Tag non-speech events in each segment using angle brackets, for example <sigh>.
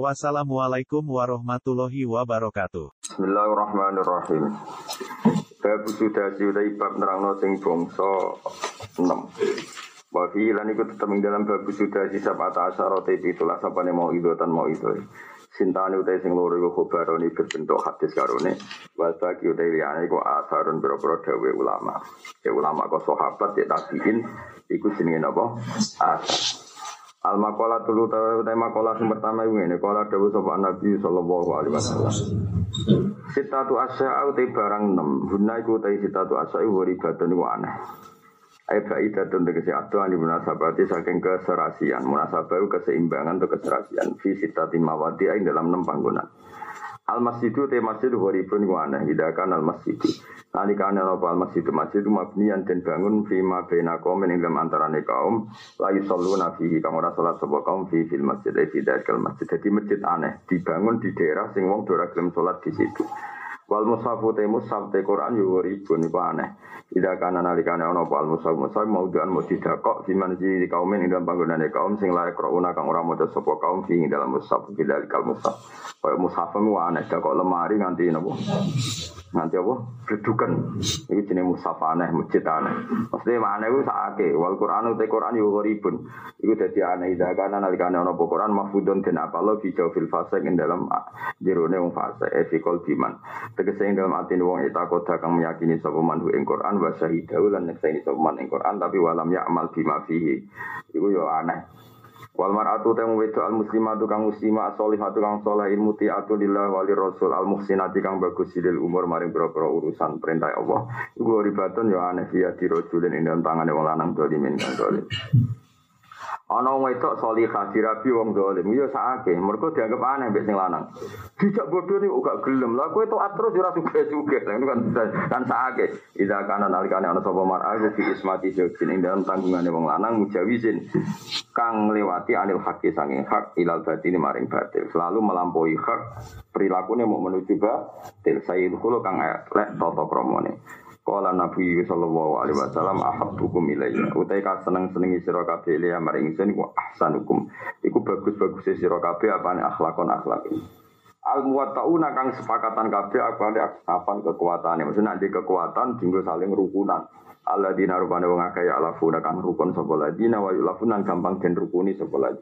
Wassalamualaikum warahmatullahi wabarakatuh. Bismillahirrahmanirrahim. Bab sudah utai bab nerangno sing bangsa 6. Wa fi lan iku dalam bab sudah sisa pata asyara te pitulah sapane mau itu tan mau itu. Sintane utai sing loro iku khobaroni berbentuk hadis karone. Wa bagi utai liyane iku asarun boro-boro dawe ulama. Ya ulama kok sahabat ya tabiin iku jenenge napa? Asar. Al makola tulu tema makola sing pertama ini kola dawuh sapa Nabi sallallahu alaihi wasallam. Sitatu asya te barang 6. Hunna iku te sitatu asya iku ribatun iku aneh. Ai faidatun tegese atu ali munasabati saking keserasian. Munasabah keseimbangan atau keserasian. Fi sitati mawati ing dalam 6 panggonan. Al masjidu te masjid waribun ku aneh hidakan al masjidu. Nalikane ana al masjid masjid mabniyan den bangun fi ma baina qaum ing dalam antarane kaum la yusalluna fihi kang ora salat sapa kaum fi fil masjid e fi dalil masjid. Jadi masjid aneh dibangun di daerah sing wong ora gelem salat di situ. Wal mushafu te mushaf te Quran yo ribun iku aneh. Ida kana nalikane ana apa al mushaf mushaf maudhu'an mustidaqah fi manzi di kaum ing dalam panggonane kaum sing layak qrauna kang ora maca sapa kaum fi ing dalam mushaf fi dalikal mushaf. Kaya mushaf mu aneh kok lemari nganti napa? Nganti apa? Gedukan. Iki jenenge mushaf aneh, masjid aneh. Mesti aneh ku sakake. Wal Quran te Quran yo ribun. Iku dadi aneh ida kana nalikane ana apa Quran mahfudun den apalo fi jawfil fasik ing dalam jerone wong fase e fi diman tegese ing dalam ati wong eta kota kang meyakini sapa man ing Quran wa syahidahu lan nyekseni sapa man ing Quran tapi walam ya'mal bima fihi iku yo aneh Wal mar'atu ta wedo al muslimatu kang muslimah sholihatu kang saleh mutiatu lillah wali rasul al muhsinati kang bagus sidil umur maring boro urusan perintah Allah. Iku ribatun yo aneh ya dirojulin ing dalam tangane wong lanang dolimin kang dolim Ana wedok salihah dirabi wong zalim, ya sakake, mergo dianggap aneh mbek sing lanang. Dijak bodoh niku gak gelem. Lah kowe tok terus ora suge-suge. Itu kan kan sakake. Ida kana nalikane ana sapa mar'a fi ismati jogin ing dalam tanggungane wong lanang mujawizin kang lewati anil haki sanging hak ilal batini maring batil. Selalu melampaui hak perilakunya mau menuju batil. Sayyid kang lek tata kramane. Kala Nabi sallallahu alaihi wasallam ahabbukum ilayya. Utai ka seneng-senengi sira kabeh liya maring ingsun iku ahsanukum. Iku bagus-bagus sira kabeh apane akhlakon akhlak. Al muwattauna kang sepakatan kabeh apane apan kekuatane. Maksudnya nanti kekuatan dinggo saling rukunan. Alladzina rupane wong akeh ya alafuna kang rukun sapa ladina wa yulafunan gampang den rukuni sapa.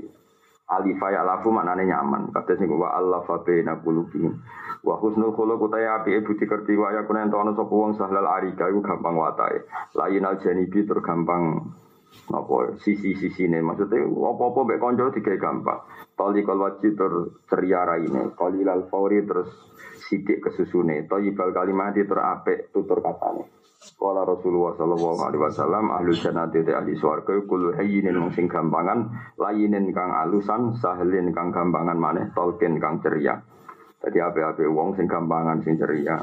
Alifa ya lafu maknane nyaman. Kata sing wa Allah fa baina qulubihim. Wa husnul khuluq utahe api budi kerti wa ya kunen tono sapa wong sahlal arika iku gampang watahe. Lain al janibi tur gampang apa sisi-sisi ini maksudnya apa-apa mbek kanca digawe gampang. Tali kal wajib tur ceria raine, qalilal fauri terus sidik kesusune, thayyibal kalimati tur apik tutur katane. Kala Rasulullah sallallahu alaihi wasallam ahli jannati te ahli swarga kul hayyinin mung sing gampangan layinin kang alusan sahlin kang gampangan maneh tolkin kang ceria. Jadi ape-ape wong sing gampangan sing ceria.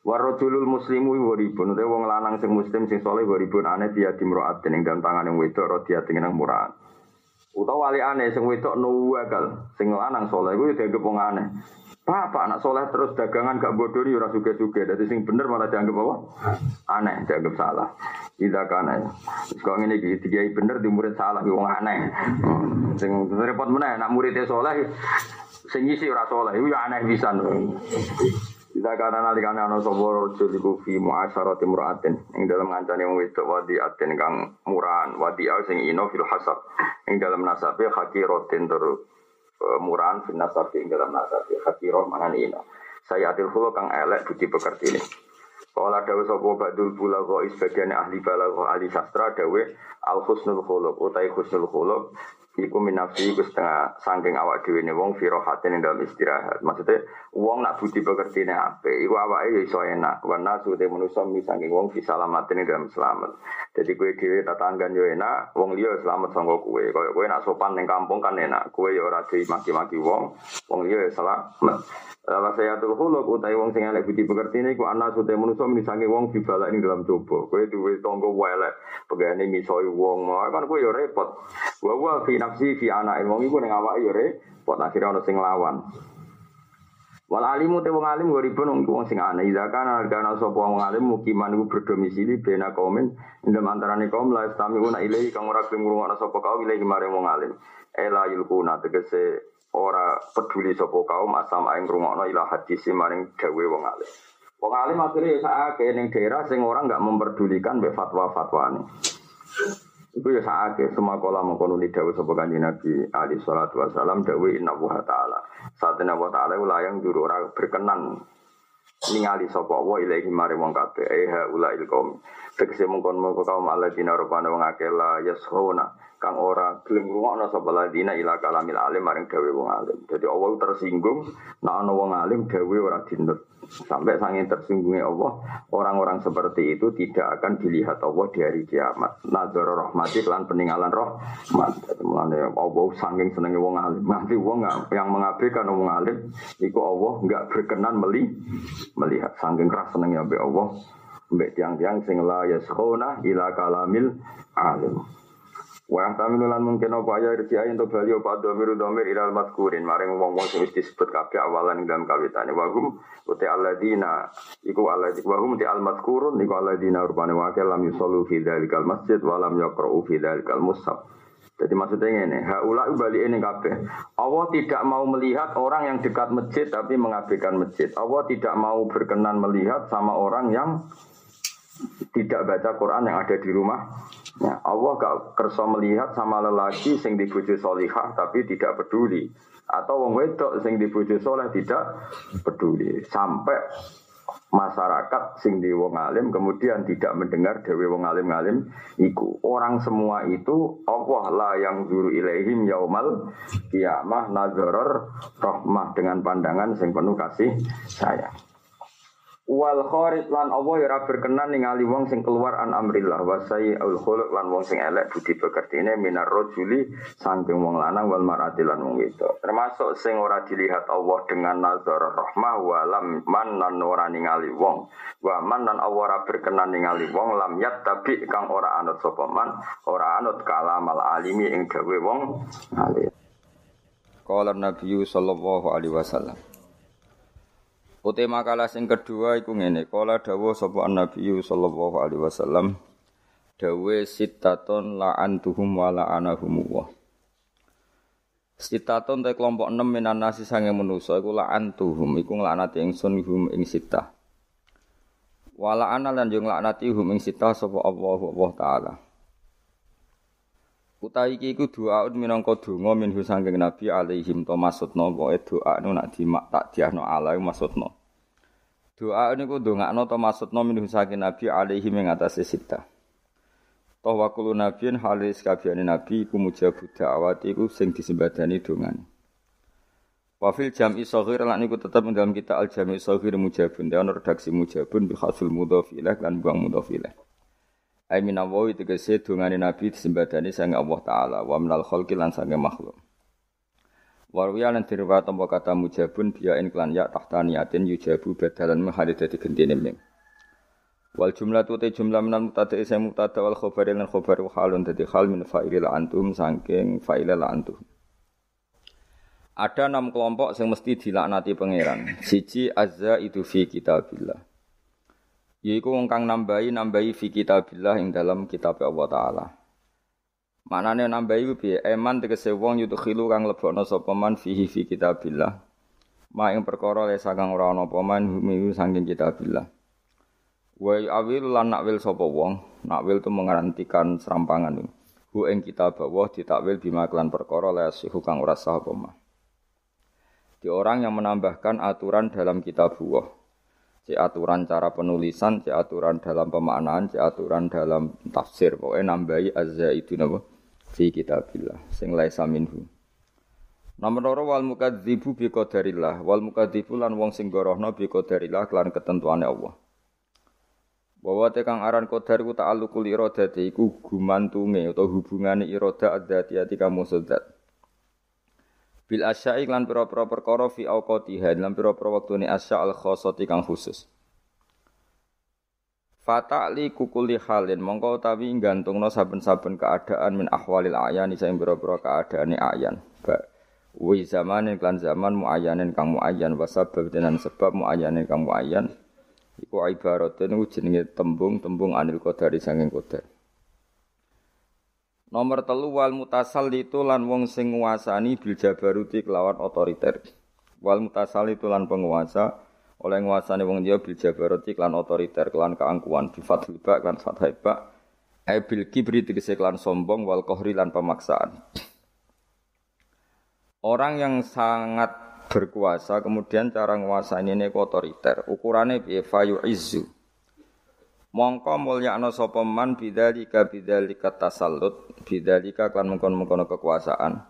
Warajulul muslimu waribun te wong lanang sing muslim sing saleh waribun aneh dia dimroat ning dalam tangan yang wedok rodia dengan murah. Utawa wali aneh sing wedok nuwagal sing lanang saleh iku dianggap wong aneh. Pak, anak soleh terus dagangan gak bodoh ora suge-suge. Jadi sing bener malah dianggap apa? Aneh, dianggap salah. Tidak kan ya. Kok ngene iki dikiai bener di murid salah wong aneh. Hmm. Sing repot meneh nak muridnya soleh sing isi ora soleh iku ya aneh pisan. Tidak karena nalikane ana sapa raja iku fi muasyarati muraatin ing dalam ngancane wong wedok wadi aten kang murahan wadi sing ino fil hasab ing dalam nasabe hakiratin tur murahan fin nasabi ing dalam nasabi hakiro mana ino saya adil hulo kang elek budi pekerti ini. Kalau ada sopo badul bulago sebagian ahli balago ahli sastra dawe al husnul khuluq utai husnul khuluq iku minafsi iku setengah sangking awak dhewe ne wong firohatin ing dalam istirahat. Maksudnya wong nak budi pekertine ape, iku awake ya iso enak. Wana sute manusa mi sangking wong fisalamatin ing dalam selamat. Jadi kue dhewe tatanggan yo enak, wong liya selamat sangka kue. Kaya kue nak sopan ning kampung kan enak. Kue yo ora maki-maki wong, wong liya selamat. Ala saya tuh huluk utai wong sing elek budi pekerti ini ku anak sudah manusia menisangi wong dibalik ini dalam coba. Kue duwe tonggo welek pegane misoi wong mau kan kue yo repot. Wa wa fi nafsi fi anak wong iku ning awake yo repot akhirnya ono sing lawan. Wal alimu te wong alim goribun wong wong sing aneh. Ida kana sapa wong alim mukiman iku berdomisili bena kaumin indem antarané kaum la istamiuna ilahi kang ora gelem ngrungokno sapa kaum ilahi maring wong alim. Ela yulkuna tegese ora peduli sapa kaum asam aing ngrungokno ila hadis maring gawe wong alim. Wong alim akhirnya ya sakake ning daerah sing orang nggak memperdulikan mbek fatwa-fatwane. Iku ya sakake semua kala mengkono ni dawuh sapa kanjeng Nabi alaihi salatu wasalam dawuh inna wa ta'ala. Saat inna wa ta'ala layang juru ora berkenan ningali sapa wa ilahi mari wong kabeh eh ulail qaum. Tegese mengkon mengko kaum alladzina rupane wong akeh la yashuna kang ora gelem ngrungokno sapa ladina ila kalamil alim maring gawe wong alim. Jadi Allah tersinggung nek ana wong alim gawe ora dinut. Sampai sange tersinggungnya Allah, orang-orang seperti itu tidak akan dilihat Allah di hari kiamat. Nazar rahmati lan peninggalan rahmat. Mulane Allah saking senenge wong alim. <laughs> Nanti wong yang mengabaikan wong alim iku Allah enggak berkenan meli melihat saking keras senenge Allah. Mbek tiang-tiang sing la yaskhuna ila kalamil alim. Wa tamilu lan mungkin apa ya irji ayin to bali apa domir domir ilal madkurin maring wong-wong wis disebut kabeh awalan dalam kawitane wa hum uti alladzina iku alladzi wa hum ti al madkurun iku alladzina rupane wa lam yusallu fi dzalikal masjid wa lam yaqra'u fi dzalikal mushaf jadi maksudnya ini, haula balik ini kabeh. Allah tidak mau melihat orang yang dekat masjid tapi mengabaikan masjid. Allah tidak mau berkenan melihat sama orang yang tidak baca Quran yang ada di rumah. Ya, Allah gak kerso melihat sama lelaki sing dibujuk solihah tapi tidak peduli. Atau wong wedok sing dibujuk soleh tidak peduli. Sampai masyarakat sing di wong alim kemudian tidak mendengar dewi wong alim alim iku orang semua itu Allah lah yang zuru ilaihim yaumal kiamah nazaror rahmah dengan pandangan sing penuh kasih sayang Wal kharit lan Allah ya berkenan ningali wong sing keluar an amrillah wa al khuluq lan wong sing elek budi pekertine minar rajuli saking wong lanang wal marati lan wong wedok. Termasuk sing ora dilihat Allah dengan nazar rahmah wa lam man lan ora ningali wong. Wa man lan Allah ora berkenan ningali wong lam yat tapi kang ora anut sapa man, ora anut kalamal alimi ing gawe wong alim. Qala Nabi sallallahu alaihi wasallam Uti makalah sing kedua iku ngene, kala dawuh sapa Nabi sallallahu alaihi wasallam dawuh sittaton la'antuhum wa la'anahum wa. Sittaton te kelompok 6 minan nasi sange manusa iku la'antuhum iku nglaknati ingsun hum ing sittah. Wa la'ana lan yo nglaknati hum ing sittah sapa Allah Allah taala. Utawi iki iku doa minangka donga minhu sangking Nabi alaihim to maksudna pokoke doa nu nak dimak tak diahno ala maksudna. Doa niku ndongakno to maksudna minhu sangking Nabi alaihi ing atase sita. Toh wa kullu halis kabehane nabi iku mujabud da'awati iku sing disembadani dongane. Wafil jam'i saghir lan niku tetep dalam kita al jam'i saghir mujabun. Dia redaksi mujabun bi khasul mudhaf lan buang mudhaf Ai minawawi tegese dungane Nabi disembadani sang Allah taala wa minal khalqi lan sange makhluk. Warwiya lan dirwa kata mujabun biya klan ya tahta niatin yujabu badalan mahali dadi gentine ming. Wal jumlah tu te jumlah minal mutada isa mutada wal khobar lan khobar wa halun dadi hal min fa'ilil antum sangking fa'ilil antum. Ada enam kelompok yang mesti dilaknati pangeran. Siji azza itu fi kitabillah. Yaiku wong kang nambahi nambahi fi kitabillah ing dalam kitab Allah taala. Manane nambahi ku piye? Eman tegese wong yudkhilu kang lebokno sapa man fihi fi kitabillah. Ma ing perkara le saking ora ana apa man humi saking kitabillah. Wa awil lan nakwil sapa wong, nakwil tu mengarantikan serampangan. Hu ing kitab Allah ditakwil bima kelan perkara le sihu kang ora sah apa Di orang yang menambahkan aturan dalam kitab Allah cek aturan cara penulisan, cek aturan dalam pemaknaan, cek aturan dalam tafsir. Pokoknya nambahi azza itu napa fi kitabillah sing laisa minhu. Nomor loro wal mukadzibu bi qadarillah wal mukadzibu lan wong sing gorohno bi qadarillah kelan ketentuane Allah. Bahwa tekang aran qadar ku ta'alluqul iradati iku gumantunge utawa hubungane irada adzatiyati kamu sedat. Bil asya'i lan pira-pira perkara fi auqatiha lan pira-pira wektune asya al khossati kang khusus Fata'li kukuli halin mongko utawi gantungno saben-saben keadaan min ahwalil ayan isa ing pira-pira keadaane ayan. Ba wi zaman klan zaman muayyanin kang muayyan wa sabab denan sebab muayyanin kang muayyan iku ibaratun jenenge tembung-tembung anil qadari sanging qadar. Nomor telu wal mutasal itu lan wong sing nguasani bil jabaruti kelawan otoriter. Wal mutasal itu lan penguasa oleh nguasani wong dia bil jabaruti klan otoriter klan keangkuhan. Bi fathil ba klan fathai ba. E bil kibri tegese klan sombong wal kohri lan pemaksaan. Orang yang sangat berkuasa kemudian cara nguasani ini otoriter. Ukurannya bi fayu izu Mongko mulyakno sapa man bidzalika bidzalika tasallut bidzalika kan mengkon-mengkon kekuasaan.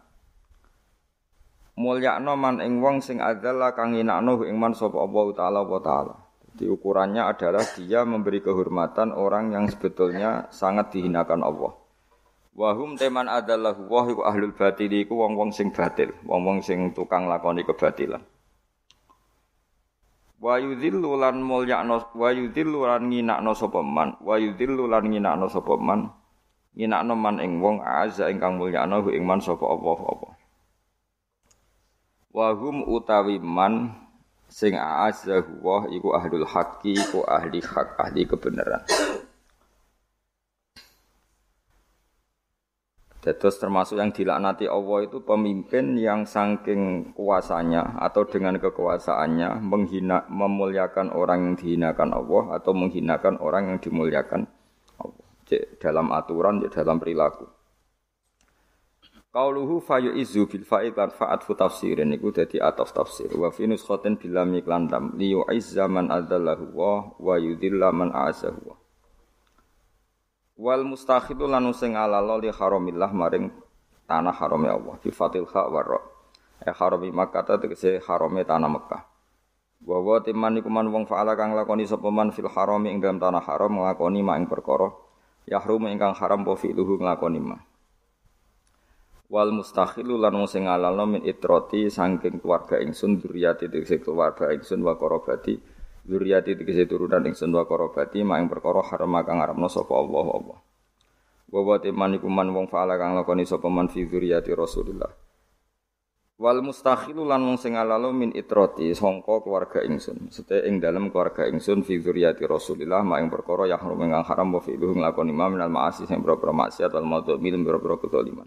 Mulyakno man ing wong sing adzalla kang nginakno ing man sapa Allah taala wa taala. Di ukurannya adalah dia memberi kehormatan orang yang sebetulnya sangat dihinakan Allah. Wahum teman adalah wah iku ahlul batil iku wong-wong sing batil, wong-wong sing tukang lakoni kebatilan. Wa yudhillu lan mulyakno wa yudhillu lan nginakno sapa man? Wa yudhillu lan nginakno sapa man? Nginakno man ing wong azza ingkang mulyakno ing man sapa Allah apa? Wa hum utawi man sing azza wa iku ahlul haqqi iku ahli hak ahli kebenaran Terus termasuk yang dilaknati Allah itu pemimpin yang saking kuasanya atau dengan kekuasaannya menghina memuliakan orang yang dihinakan Allah atau menghinakan orang yang dimuliakan Allah. Cek dalam aturan, cek dalam perilaku. Qauluhu fayu izu bil fa'id lan fa'at fu tafsirin iku dadi ataf tafsir wa fi nuskhatin bilam iklan dam li yu'izza man adzallahu wa wa yudhilla man a'azahu Wal mustakhidu lan sing alalo li haramillah maring tanah harame Allah bi fatil kha wa E harami Makkah tegese harame tanah Mekah. Wa wa timan iku wong faala kang lakoni sapa man fil harami ing dalam tanah haram nglakoni mak ing perkara yahrum ingkang haram po luhu nglakoni ma. Wal mustakhilu lan sing alalno min itroti saking keluarga ingsun duriyati tegese keluarga ingsun wa qarabati Zuriyati tegese turunan ingsun wa korobati mak ing perkara haram kang ngaramno sapa Allah Allah. Wa teman iku man wong faala kang lakoni sapa man fi zuriyati Rasulillah. Wal mustakhilu lan wong sing alalo min itroti sangka keluarga ingsun. Sete ing dalem keluarga ingsun fi zuriyati Rasulillah mak ing perkara yang haram kang haram wa fi lakoni ma minal ma'asi sing boro-boro maksiat wal maudhu milim boro-boro kedzaliman.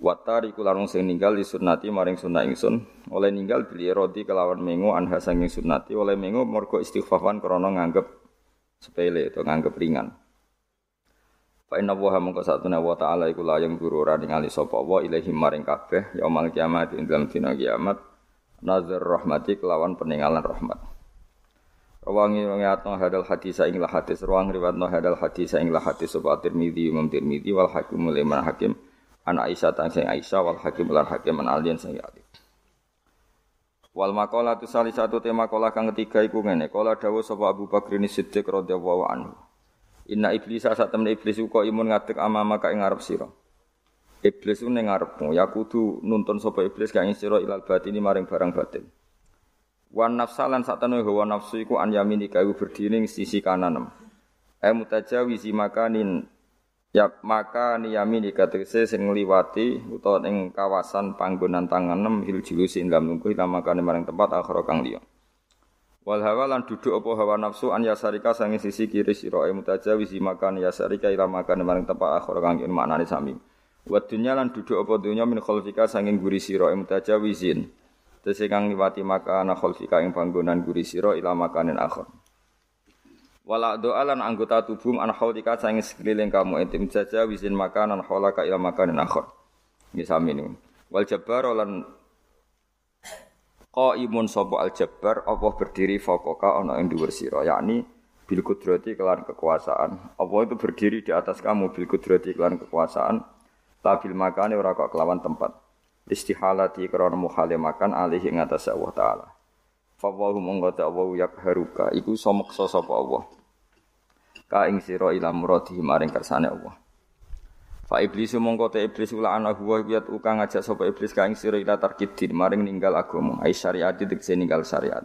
Watari kularung sing ninggal di sunnati maring sunnah ingsun oleh ninggal beli rodi kelawan mengu anha sanging sunnati oleh mengu mergo istighfafan krana nganggep sepele atau nganggep ringan. Fa inna wa mongko satuna wa ta'ala iku layang guru ora ningali sapa wa ilahi maring kabeh yaumul kiamat ing dalem dina kiamat nazar rahmati kelawan peninggalan rahmat. Rawangi ngatno hadal hadis ing hadis ruang riwayatno hadal hadis ing hadis sapa Tirmidzi Imam Tirmidzi wal Hakim Imam Hakim anak Aisyah tang sing Aisyah wal Hakim lan Hakim an alian sing Ali. Wal maqala tu salah satu tema kola kang ketiga iku ngene. Kola dawuh sapa Abu Bakar ini Siddiq radhiyallahu anhu. Inna iblis sak temen iblis kok imun ngadeg amama ka ing ngarep sira. Iblis ning ngarepmu ya kudu nuntun sapa iblis ka ing sira ilal batini maring barang batin. Wan nafsalan sak temen hawa nafsu iku an yamini kayu berdiri ing sisi kanan. E mutajawizi makanin Ya maka niyami dikategese sing ngliwati utawa ing kawasan panggonan tanganem hil jilusi ing dalam lungguh ila makane maring tempat akhir kang liya. Wal hawa lan duduk apa hawa nafsu an yasarika sisi kiri sira e mutajawizi makan yasarika ila makane maring tempat akhir kang yen maknane sami. Wa dunya lan duduk apa dunya min khalfika sange guri sira e mutajawizin. Tese kang liwati makana khalfika ing panggonan guri sira ila makanen. Wala doa lan anggota tubuh an haulika sange sekeliling kamu intim saja wisin makanan haulaka ila makanin akhir. Ini sami ini. Wal jabbar lan qaimun sapa al jabbar apa berdiri fokoka ana ing dhuwur sira yakni bil kudrati kelan kekuasaan. Apa itu berdiri di atas kamu bil kudrati kelan kekuasaan tabil makane ora kok kelawan tempat. Istihalati krana muhale makan alih ing atas Allah taala. Fawahu monggo ta Allah yakharuka iku someksa sapa Allah ka ing sira ila maring kersane Allah Fa iblis mongko iblis ula ana huwa wiyat uka ngajak sapa iblis ka ing sira ila maring ninggal agama ai syariat tegese ninggal syariat.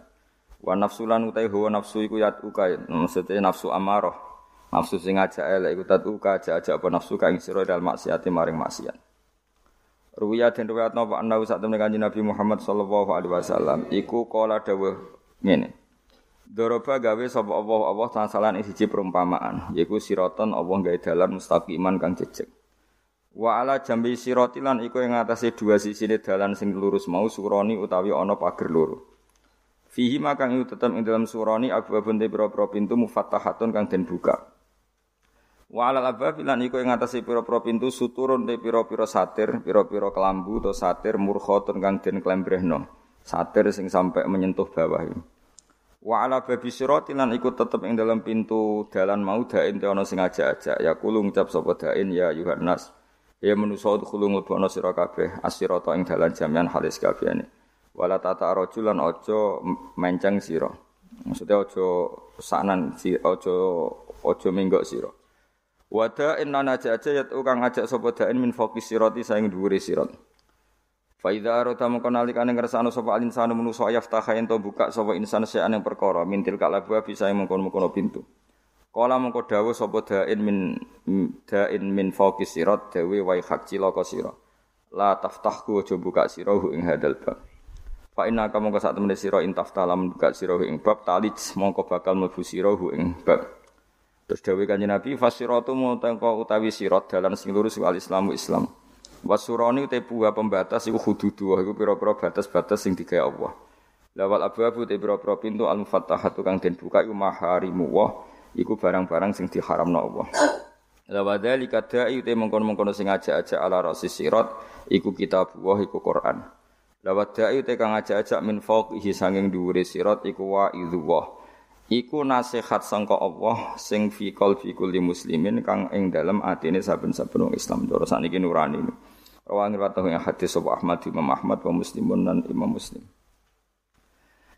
Wa nafsulan utai huwa nafsu iku yat uka maksudnya nafsu amarah. Nafsu sing ngajak elek iku tat uka ajak-ajak apa nafsu ka ing sira maksiate maring maksiat. Ruwiyah dan riwayat napa anna saat temen kanjeng Nabi Muhammad sallallahu alaihi wasallam iku kala dawuh ngene. Doroba gawe sapa Allah Allah tasalan ing siji perumpamaan yaiku siraton Allah gawe dalan mustaqiman kang jejeg. Wa ala jambi siratilan iku ing ngatasé dua sisine dalan sing lurus mau suroni utawi ana pager loro. Fihi makang iku tetep ing dalam suroni abwabun te pira pintu mufattahatun kang den buka. Wa ala ababilan iku ing ngatasé pira-pira pintu suturun te pira-pira satir, pira-pira kelambu atau satir murkhatun kang den klembrehno. Satir sing sampai menyentuh bawah. Wa ala babi siratilan iku tetep ing dalam pintu dalan mau dain te ana sing aja-aja ya kulung ngucap sapa dain ya Yohanes Ya manusa khulu mlebono sira kabeh asirata ing dalan jamian halis kabehane. Wala tata rajulan aja menceng sira. Maksudnya aja si aja aja minggok sira. Wada inna naja aja yat kang ngajak sapa dain min fokus sirati saing dhuwure sirat. Fa idza arata mongko nalikane ngersano sapa alinsanu manusa yaftaha ento buka sapa insan sean yang perkara mintil kalabwa bisa mengkon-mengkono pintu. Kala mengko dawuh sapa dain min dain min faqis sirat dawe wa hak cilaka sira. La taftahku aja buka sira ing hadal bab. Fa inna ka mongko sak temene sira intafta lam buka ing bab talij mongko bakal mlebu sira ing bab. Terus dawe kanjeng Nabi fasiratu mutangka utawi sirat dalan sing lurus wal Islamu Islam. Wasurani te buah pembatas iku hududu iku pira-pira batas-batas sing digawe Allah. Lawal abu-abu te pira-pira pintu al-mufattahatu kang den buka iku maharimu wa iku barang-barang sing diharamno Allah. La wadzalika da'i te mengkon-mengkon sing ajak-ajak ala rasis sirat iku kitab wa iku Quran. La wadzai te kang ajak-ajak min fawqihi sanging dhuwure sirat iku wa idzuwah. Iku nasihat sangka Allah sing fi qalbi kulli muslimin kang ing dalem atine saben-saben wong Islam. Doro sakniki nurani. Rawan riwayat hadis sapa Ahmad Imam Ahmad wa Muslimun dan Imam Muslim.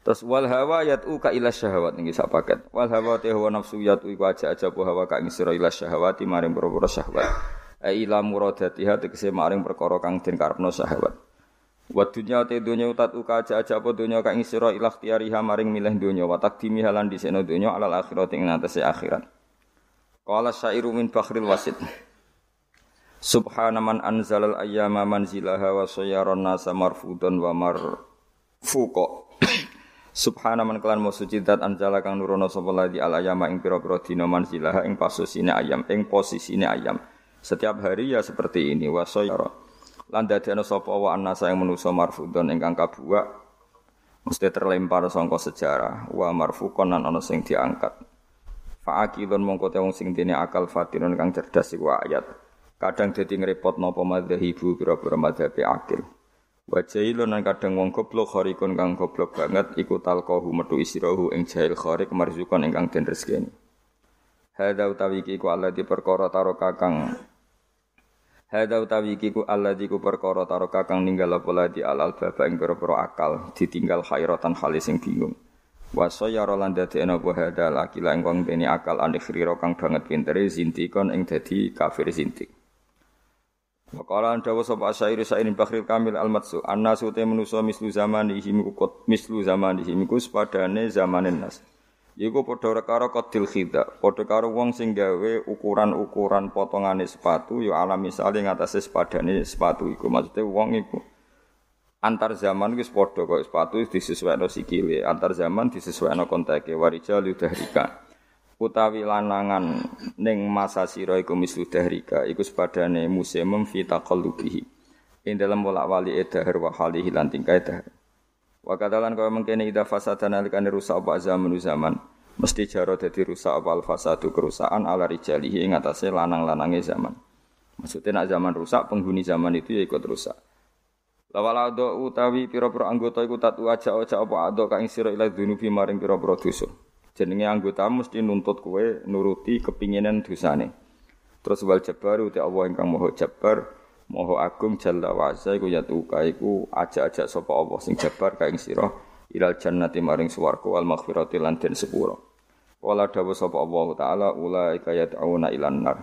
Terus wal hawa yatu ka ila syahwat niki sak paket. Wal hawa te hawa nafsu yatu iku aja aja po hawa ka ing sira ila syahwati maring perkara syahwat. Ai ila muradatiha tegese maring perkara kang den karepno syahwat. Wa dunya te dunya utat uka aja aja apa dunya ka ing sira ila ikhtiyariha maring milih dunya wa takdimi halan diseno dunya alal akhirat ing atase akhirat. Qala syairu min bakhril wasit. Subhana man anzalal ayyama manzilaha wa sayyaran nasa marfudan wa marfuqa. Subhana man kelan mau suci dat anjala kang nurono sapa ladi al ayama ing pira-pira dina manzilah ing posisine ayam ing posisine ayam. Setiap hari ya seperti ini wa sayara. Lan dadekno sapa wa annasa ing manusa marfudon ingkang kabuak mesti terlempar sangka sejarah wa marfukon lan ana sing diangkat. Fa'akilun mongko te wong sing dene akal fatinun kang cerdas iku ayat. Kadang dadi ngrepot napa madzhabibu pira-pira madzhabi akil. Wa jailun nang kadang wong goblok kharikun kang goblok banget iku talqahu metu isirahu ing jail kharik marzukon ingkang den rezekine. Hadza utawi iki ku Allah di perkara taro kakang Hadza utawi iki ku Allah di ku perkara taro kakang ninggal apa alal baba ing pira-pira akal ditinggal khairatan halis sing bingung. Wa sayyara lan dadekno apa hadza lakila ing wong dene akal anikhira kang banget pintere zintikon ing dadi kafir zintik. Wakalan dawa sapa asyairi sairin bakhril kamil al-matsu annasu te manusa mislu zaman ihim kut mislu zaman ihim ku sepadane zamanin nas. Iku padha karo kodil khida, padha karo wong sing gawe ukuran-ukuran potongane sepatu ya ala misale ngatasé sepadane sepatu iku. Maksude wong iku antar zaman wis padha kok sepatu disesuaikno sikile, antar zaman disesuaikno konteke warijal yudahrika utawi lanangan ning masa sira iku mislu dahrika iku sepadane musimum fi taqallubihi. Ing dalem bolak-balik dahar wa halihi lan tingkah wa kadalan kaya mengkene ida fasadan alikane rusak apa zaman zaman. Mesti jaro dadi rusak apa al fasadu kerusakan ala rijalihi ing atase lanang-lanange zaman. Maksudnya nak zaman rusak penghuni zaman itu ya ikut rusak. Lawal ado utawi pira-pira anggota iku tatu aja aja apa ado kang sira ila dunubi maring pira-pira dosa. Jenenge anggota mesti nuntut kowe nuruti kepinginan dosane. Terus wal jabar uti Allah ingkang Maha Jabar, Maha Agung Jalla wa Azza iku yatuka iku ajak-ajak sapa Allah sing jabar ka ing sira ilal jannati maring swarga wal maghfirati lan den sepura. Wala dawa sapa Allah taala ulaika yad'una ilan nar.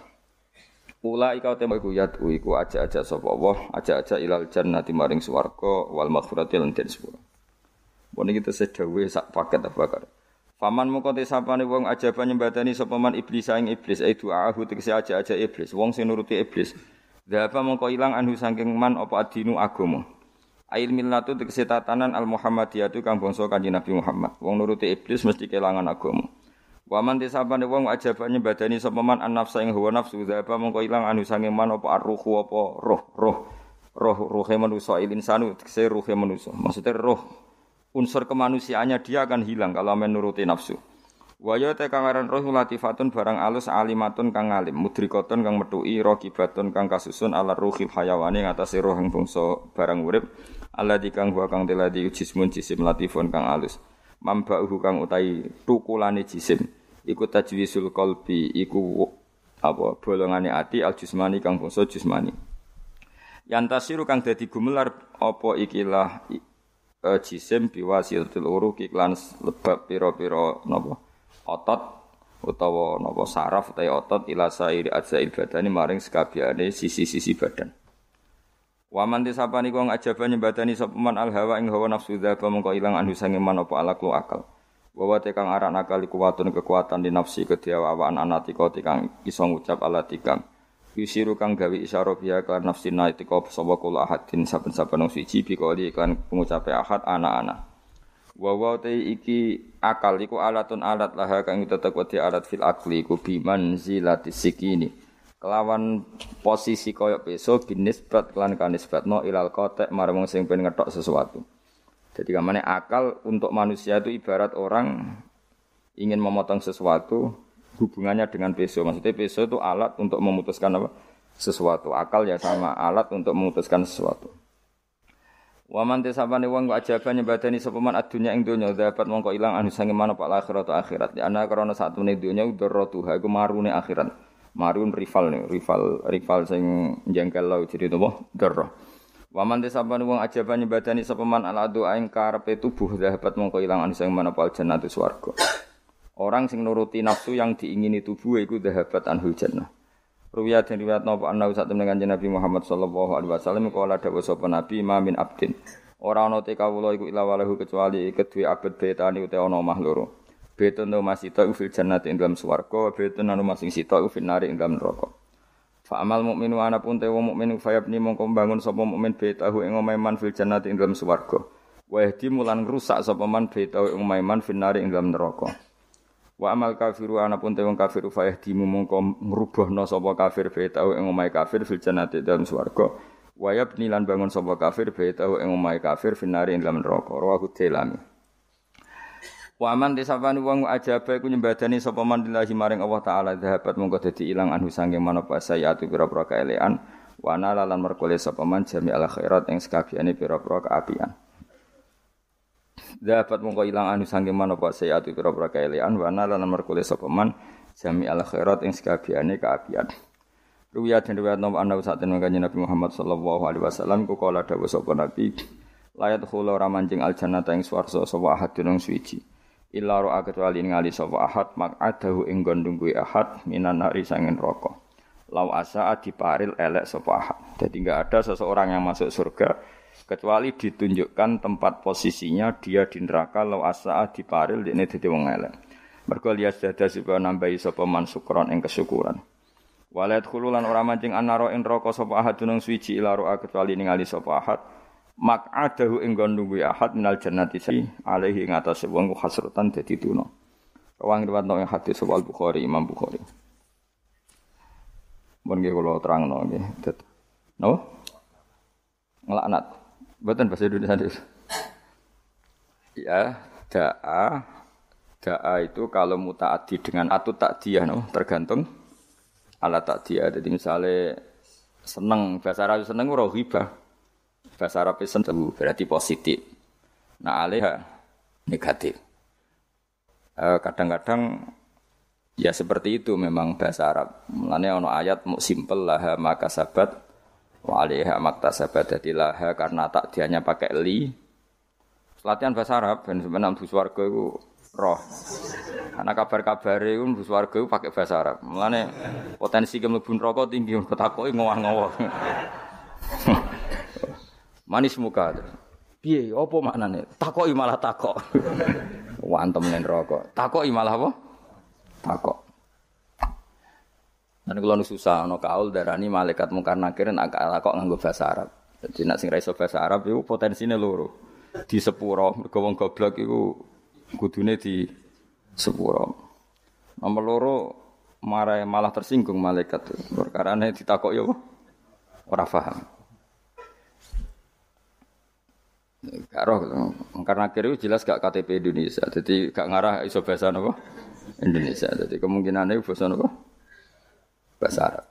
Ula ika tema iku yat iku aja-aja sapa Allah, aja-aja ilal jannati maring swarga wal maghfirati lan den sepura. Bon iki tesih dawuh sak paket apa. Faman moko te sapane wong ajaba nyembadani sapa man iblis ing iblis ai du'ahu tegese aja-aja iblis, wong sing nuruti iblis. Dhapa mongko ilang anhu saking man apa adinu agama. Ail millatu tegese tatanan al Muhammadiyatu kang bangsa Kanjeng Nabi Muhammad. Wong nuruti iblis mesti kelangan agama. Waman tisabane wong ajaba nyembadani sapa man an nafsa ing hawa nafsu dhapa mongko ilang sange man apa arruhu apa roh roh roh ruhe manusa il insanu tegese ruhe manusa maksudnya roh unsur kemanusiaannya dia akan hilang kalau menuruti nafsu Waya te kang aran roh latifatun barang alus alimatun kang alim mudrikotun kang metui rokibatun kang kasusun ala ruhil hayawani ngatasi roh yang bangsa barang urip Allah kang wa kang teladi jismun jisim latifun kang alus. Mambauhu kang utai tukulane jisim iku tajwisul qalbi iku apa bolongane ati al jismani kang bangsa jismani. Yantasiru kang dadi gumelar apa ikilah e, jisim biwasilatil uruq iklan lebab pira-pira napa otot utawa napa saraf utawa otot ila sairi ajzail badani maring sekabiane sisi-sisi badan Waman tisapani kong ajaba nyembadani sapa man al hawa ing hawa nafsu dzaba mongko ilang anu sange man apa alaklu akal. Wa tekang arak nakal iku watun kekuatan di nafsi kediawaan anati kau tekang iso ngucap ala tikang. Yusiru kang gawe isyara biya kan nafsi na itika sapa kula ahadin saben-saben suci bi kali iklan pengucape ahad anak-anak. Wa wa te iki akal iku alatun alat laha kang tetep wedi alat fil akli iku biman zilati sikini kelawan posisi koyok peso binisbat kelan no ilal kotek marang sing pengen ngetok sesuatu. Jadi kamane akal untuk manusia itu ibarat orang ingin memotong sesuatu hubungannya dengan peso. Maksudnya peso itu alat untuk memutuskan apa? sesuatu. Akal ya sama alat untuk memutuskan sesuatu. Waman tesapane wong kok ajaban nyembadani sapa man adunya ing donya dapat mongko ilang anu sange mana pak akhirat akhirat. Ya ana krana satune donya udharatuha iku marune akhirat. Marun rival nih, rival rival sing jengkel lau jadi nopo darah. Waman desaban wong ajaban nyebadani sapa man ala doa ing karepe tubuh dapat mongko ilang anu sing manapa jannatu swarga. Orang sing nuruti nafsu yang diingini tubuh iku dahabat anhul jannah. Ruwiya dan riwayat napa anna usat kanjeng Nabi Muhammad sallallahu alaihi wasallam kala dawuh sapa Nabi ma min abdin. Ora ana te kawula iku ila walahu kecuali kedue abad betani utawa ana omah loro. Betun no masih tahu fil jannati ing dalam swarga, betun anu masing sita fil nari ing dalam neraka. Fa amal mukminu ana pun te wong mukmin fayabni mongko bangun sapa mukmin betahu ing omahe man fil jannati ing dalam swarga. Wa yahdi mulan ngrusak sapa man betahu ing omahe man fil nari ing dalam neraka. Wa amal kafiru ana pun te wong kafir fayahdi mongko ngrubuhna sapa kafir betahu ing omahe kafir fil jannati dalam swarga. Wa yabni lan bangun sapa kafir betahu ing omahe kafir fil nari ing dalam neraka. Rawahu Tilami. Waman desapani wong ajaba iku nyembadani sapa man lillahi maring Allah taala dhahabat mongko dadi ilang anhu sange manapa sayatu pira-pira kaelean wa lan merkole sapa man jami al khairat ing sekabiane pira-pira kaapian. Dhahabat mongko ilang anhu sange manapa sayatu pira-pira kaelean wa lan merkole sapa man jami al khairat ing sekabiane kaapian. Ruwiya dan riwayat nomor anda saat ini Nabi Muhammad sallallahu alaihi wasallam ku kala dawuh sapa Nabi layat khula ora al jannata ing swarga sapa ahadun suwiji. Illa ro'a kecuali ngali sapa ahad adahu ing gondung ahad minan nari sangin rokok lau asa diparil elek sapa ahad. Jadi enggak ada seseorang yang masuk surga kecuali ditunjukkan tempat posisinya dia di neraka lau asa diparil ini dadi wong elek mergo lias dada nambahi sapa man sukron ing kesyukuran walat khululan ora mancing anaro ing neraka sapa ahad dunung suci ila ro'a kecuali ningali sapa ahad maq'adahu ing nunggu ahad minal jannati si alaihi ing atase wong hasrutan dadi tuna. Rawang riwayat nang hadis Al Bukhari Imam Bukhari. Mun nggih kula terangno nggih. Ngelaknat. Mboten bahasa Indonesia. Ya, da'a da'a itu kalau mutaati dengan atu takdiyah no, tergantung ala takdiyah. Jadi misalnya seneng bahasa Arab seneng ora ghibah. Bahasa Arab itu berarti positif. Nah alih negatif. Eh, kadang-kadang ya seperti itu memang bahasa Arab. Mulanya ono ayat mau simpel lah maka sabat wa alaiha sabat jadi lah karena tak dianya pakai li. Latihan bahasa Arab dan sebenarnya suarga itu roh. Karena kabar-kabar itu bus warga itu pakai bahasa Arab. Mulane potensi kemlebun rokok tinggi <laughs> kok takoki ngowah-ngowah. <laughs> Manis muka. Piye apa maknane? Takoki malah takok. <laughs> Wantem nen rokok. Takoki malah apa? Takok. Dan kalau susah, no kaul darani malaikat mungkar nakir nak kok nganggo bahasa Arab. Jadi nak sing ra bahasa Arab itu potensinya loro. Di sepuro, wong goblok iku kudune di sepuro. Nomor loro marah malah tersinggung malaikat. Perkara ini ditakok ya ora paham. Karo karena kira jelas gak KTP Indonesia, jadi gak ngarah iso bahasa Indonesia. Jadi kemungkinannya bahasa apa bahasa Arab.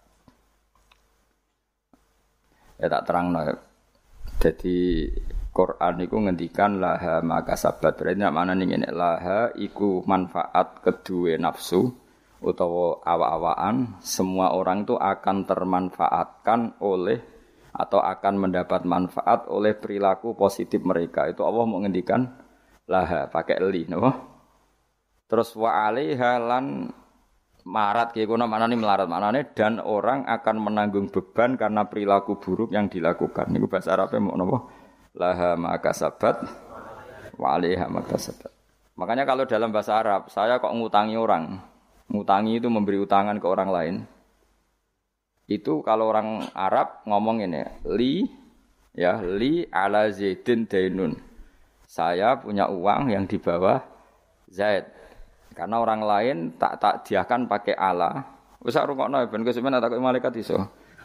Ya tak terang no. Jadi Quran itu ngendikan laha maka sabat. Berarti mana nih ini laha iku manfaat kedua nafsu utawa awa-awaan semua orang itu akan termanfaatkan oleh atau akan mendapat manfaat oleh perilaku positif mereka. Itu Allah mau ngendikan laha pakai li, no? Terus wa alaiha marat kayak kono mana nih melarat mana nih dan orang akan menanggung beban karena perilaku buruk yang dilakukan. Ini bahasa Arabnya mau nopo laha maka sabat waliha maka sabat. Makanya kalau dalam bahasa Arab saya kok ngutangi orang, ngutangi itu memberi utangan ke orang lain. Itu kalau orang Arab ngomong ini li ya li ala zaidin dainun. Saya punya uang yang di bawah Zaid. Karena orang lain tak tak diakan pakai ala. Wis rungokno ben kesuwen takoki malaikat iso.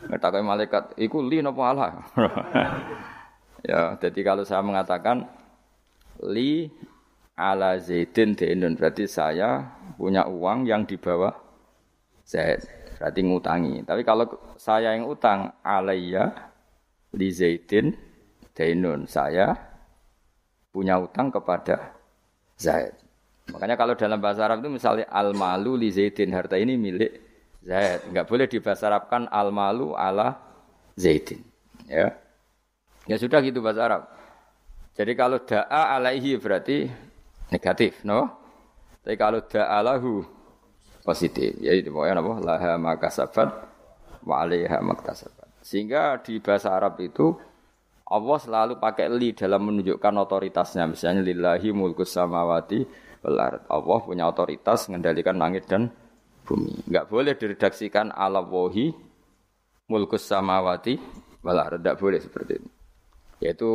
Takoki malaikat iku li napa ala. <laughs> ya, jadi kalau saya mengatakan li ala zaidin dinun berarti saya punya uang yang di bawah Zaid. Berarti ngutangi. Tapi kalau saya yang utang alayya li zaidin dinun saya punya utang kepada Zaid. Makanya kalau dalam bahasa Arab itu misalnya al-malu li Zaidin, harta ini milik Zaid. Enggak boleh dibahasa Arabkan al-malu ala Zaidin. Ya. Ya sudah gitu bahasa Arab. Jadi kalau da'a alaihi berarti negatif, no? Tapi kalau da'a lahu positif. Ya itu pokoknya apa? Laha makasabat wa alaiha maktasabat. Sehingga di bahasa Arab itu Allah selalu pakai li dalam menunjukkan otoritasnya. Misalnya lillahi mulkus samawati belar. Allah punya otoritas mengendalikan langit dan bumi. Enggak boleh diredaksikan ala wahi mulkus samawati belar. Tidak boleh seperti itu. Yaitu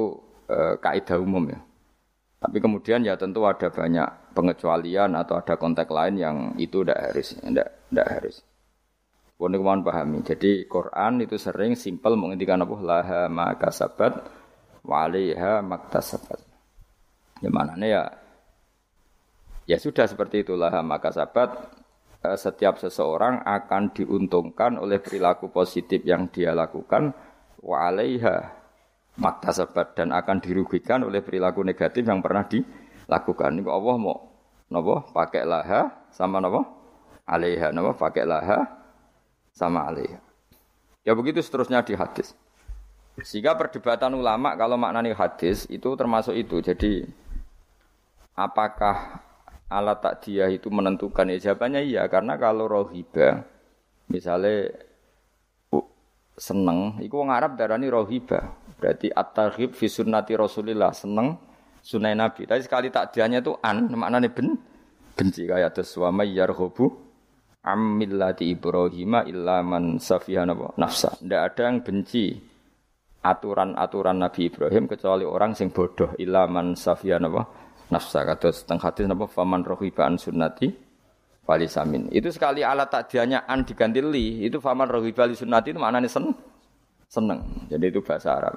e, kaidah umum ya. Tapi kemudian ya tentu ada banyak pengecualian atau ada konteks lain yang itu tidak harus, tidak tidak harus. Pun kemauan pahami. Jadi Quran itu sering simpel menghentikan apa laha maka sabat waliha maktasabat. Ya mana ya Ya sudah seperti itulah maka sahabat eh, setiap seseorang akan diuntungkan oleh perilaku positif yang dia lakukan wa alaiha sahabat dan akan dirugikan oleh perilaku negatif yang pernah dilakukan. Ini Allah mau nopo pakai laha sama nopo alaiha nopo pakai laha sama alaiha. Ya begitu seterusnya di hadis. Sehingga perdebatan ulama kalau maknani hadis itu termasuk itu. Jadi apakah alat takdiyah itu menentukan. Ya jawabannya iya karena kalau rohiba misalnya seneng itu wong Arab darani rohiba. Berarti at-targhib fi sunnati Rasulillah seneng sunai Nabi. Tapi sekali takdiyahnya itu an maknanya ben benci. Kayak ada suami yarhobu amillati Ibrahim illa man safihan nafsa. Ndak ada yang benci aturan-aturan Nabi Ibrahim kecuali orang sing bodoh illa man safihan nafsa kata setengah hadis napa faman rohiba an sunnati wali samin. Itu sekali alat takdiannya an diganti li, itu faman rohiba li sunnati itu maknanya sen seneng. Jadi itu bahasa Arab.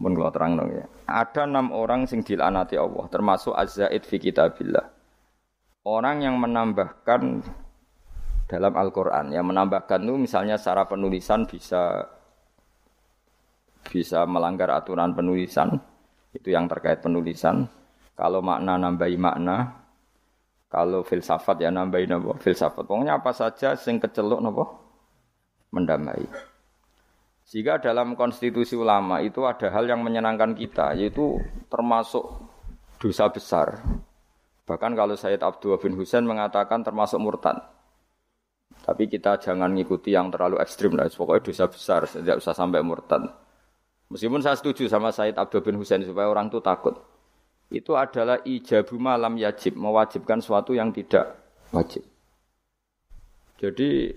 Mun kalau terang dong ya. Ada enam orang sing dilanati Allah, termasuk azzaid fi kitabillah. Orang yang menambahkan dalam Al-Quran. Yang menambahkan itu misalnya secara penulisan bisa bisa melanggar aturan penulisan itu yang terkait penulisan. Kalau makna nambahi makna, kalau filsafat ya nambahi napa? Filsafat. Pokoknya apa saja sing keceluk napa? Mendamai. Jika dalam konstitusi ulama itu ada hal yang menyenangkan kita, yaitu termasuk dosa besar. Bahkan kalau Sayyid Abdul bin Husain mengatakan termasuk murtad. Tapi kita jangan ngikuti yang terlalu ekstrim lah. Pokoknya dosa besar, tidak usah sampai murtad. Meskipun saya setuju sama Said Abdul bin Husain supaya orang itu takut. Itu adalah ijabu malam yajib, mewajibkan sesuatu yang tidak wajib. Jadi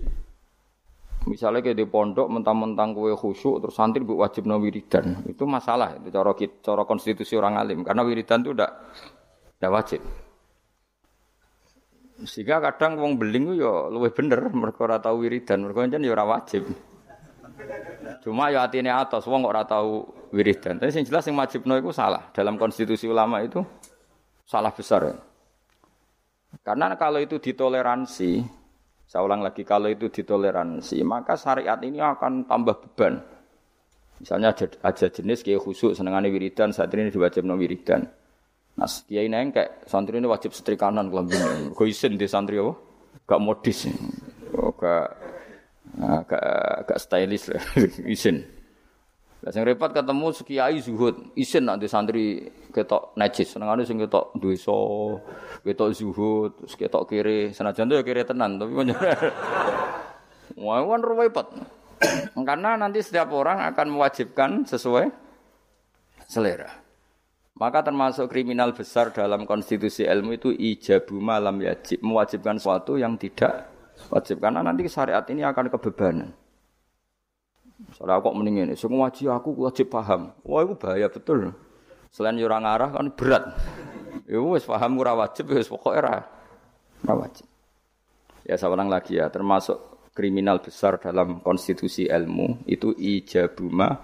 misalnya kayak di pondok mentang-mentang kue khusyuk terus santri bu wajib no wiridan itu masalah itu cara cara konstitusi orang alim karena wiridan itu tidak tidak wajib. Sehingga kadang wong beling yo luwih bener mereka ora tau wiridan, mereka jan yo wajib. Cuma yo atine atos wong kok ora tau wiridan. Tapi sing jelas sing wajibno salah. Dalam konstitusi ulama itu salah besar. Ya. Karena kalau itu ditoleransi, saya ulang lagi kalau itu ditoleransi, maka syariat ini akan tambah beban. Misalnya aja jenis kayak khusuk senengane wiridan, saat ini diwajibno wiridan. Nah, kiai nengkek santri ini wajib setrikanan kelambine. Kok isin di santri apa? Gak modis. Gak nah, gak gak stylish lah <laughs> isin. Lah sing repot ketemu kiai zuhud, isin nanti santri ketok najis, senengane sing ketok dosa, ketok zuhud, ketok kiri, senajan tuh ya kiri tenan, tapi <laughs> Wah, kan repot. <clears throat> Karena nanti setiap orang akan mewajibkan sesuai selera. Maka termasuk kriminal besar dalam konstitusi ilmu itu ijabu malam yajib, mewajibkan sesuatu yang tidak wajib karena nanti syariat ini akan kebebanan. Soalnya kok mending ini, semua wajib aku wajib paham. Wah itu bahaya betul. Selain orang arah kan berat. Ya wis paham ora wajib wis pokoke ora wajib. Ya saya ulang lagi ya, termasuk kriminal besar dalam konstitusi ilmu itu ijabuma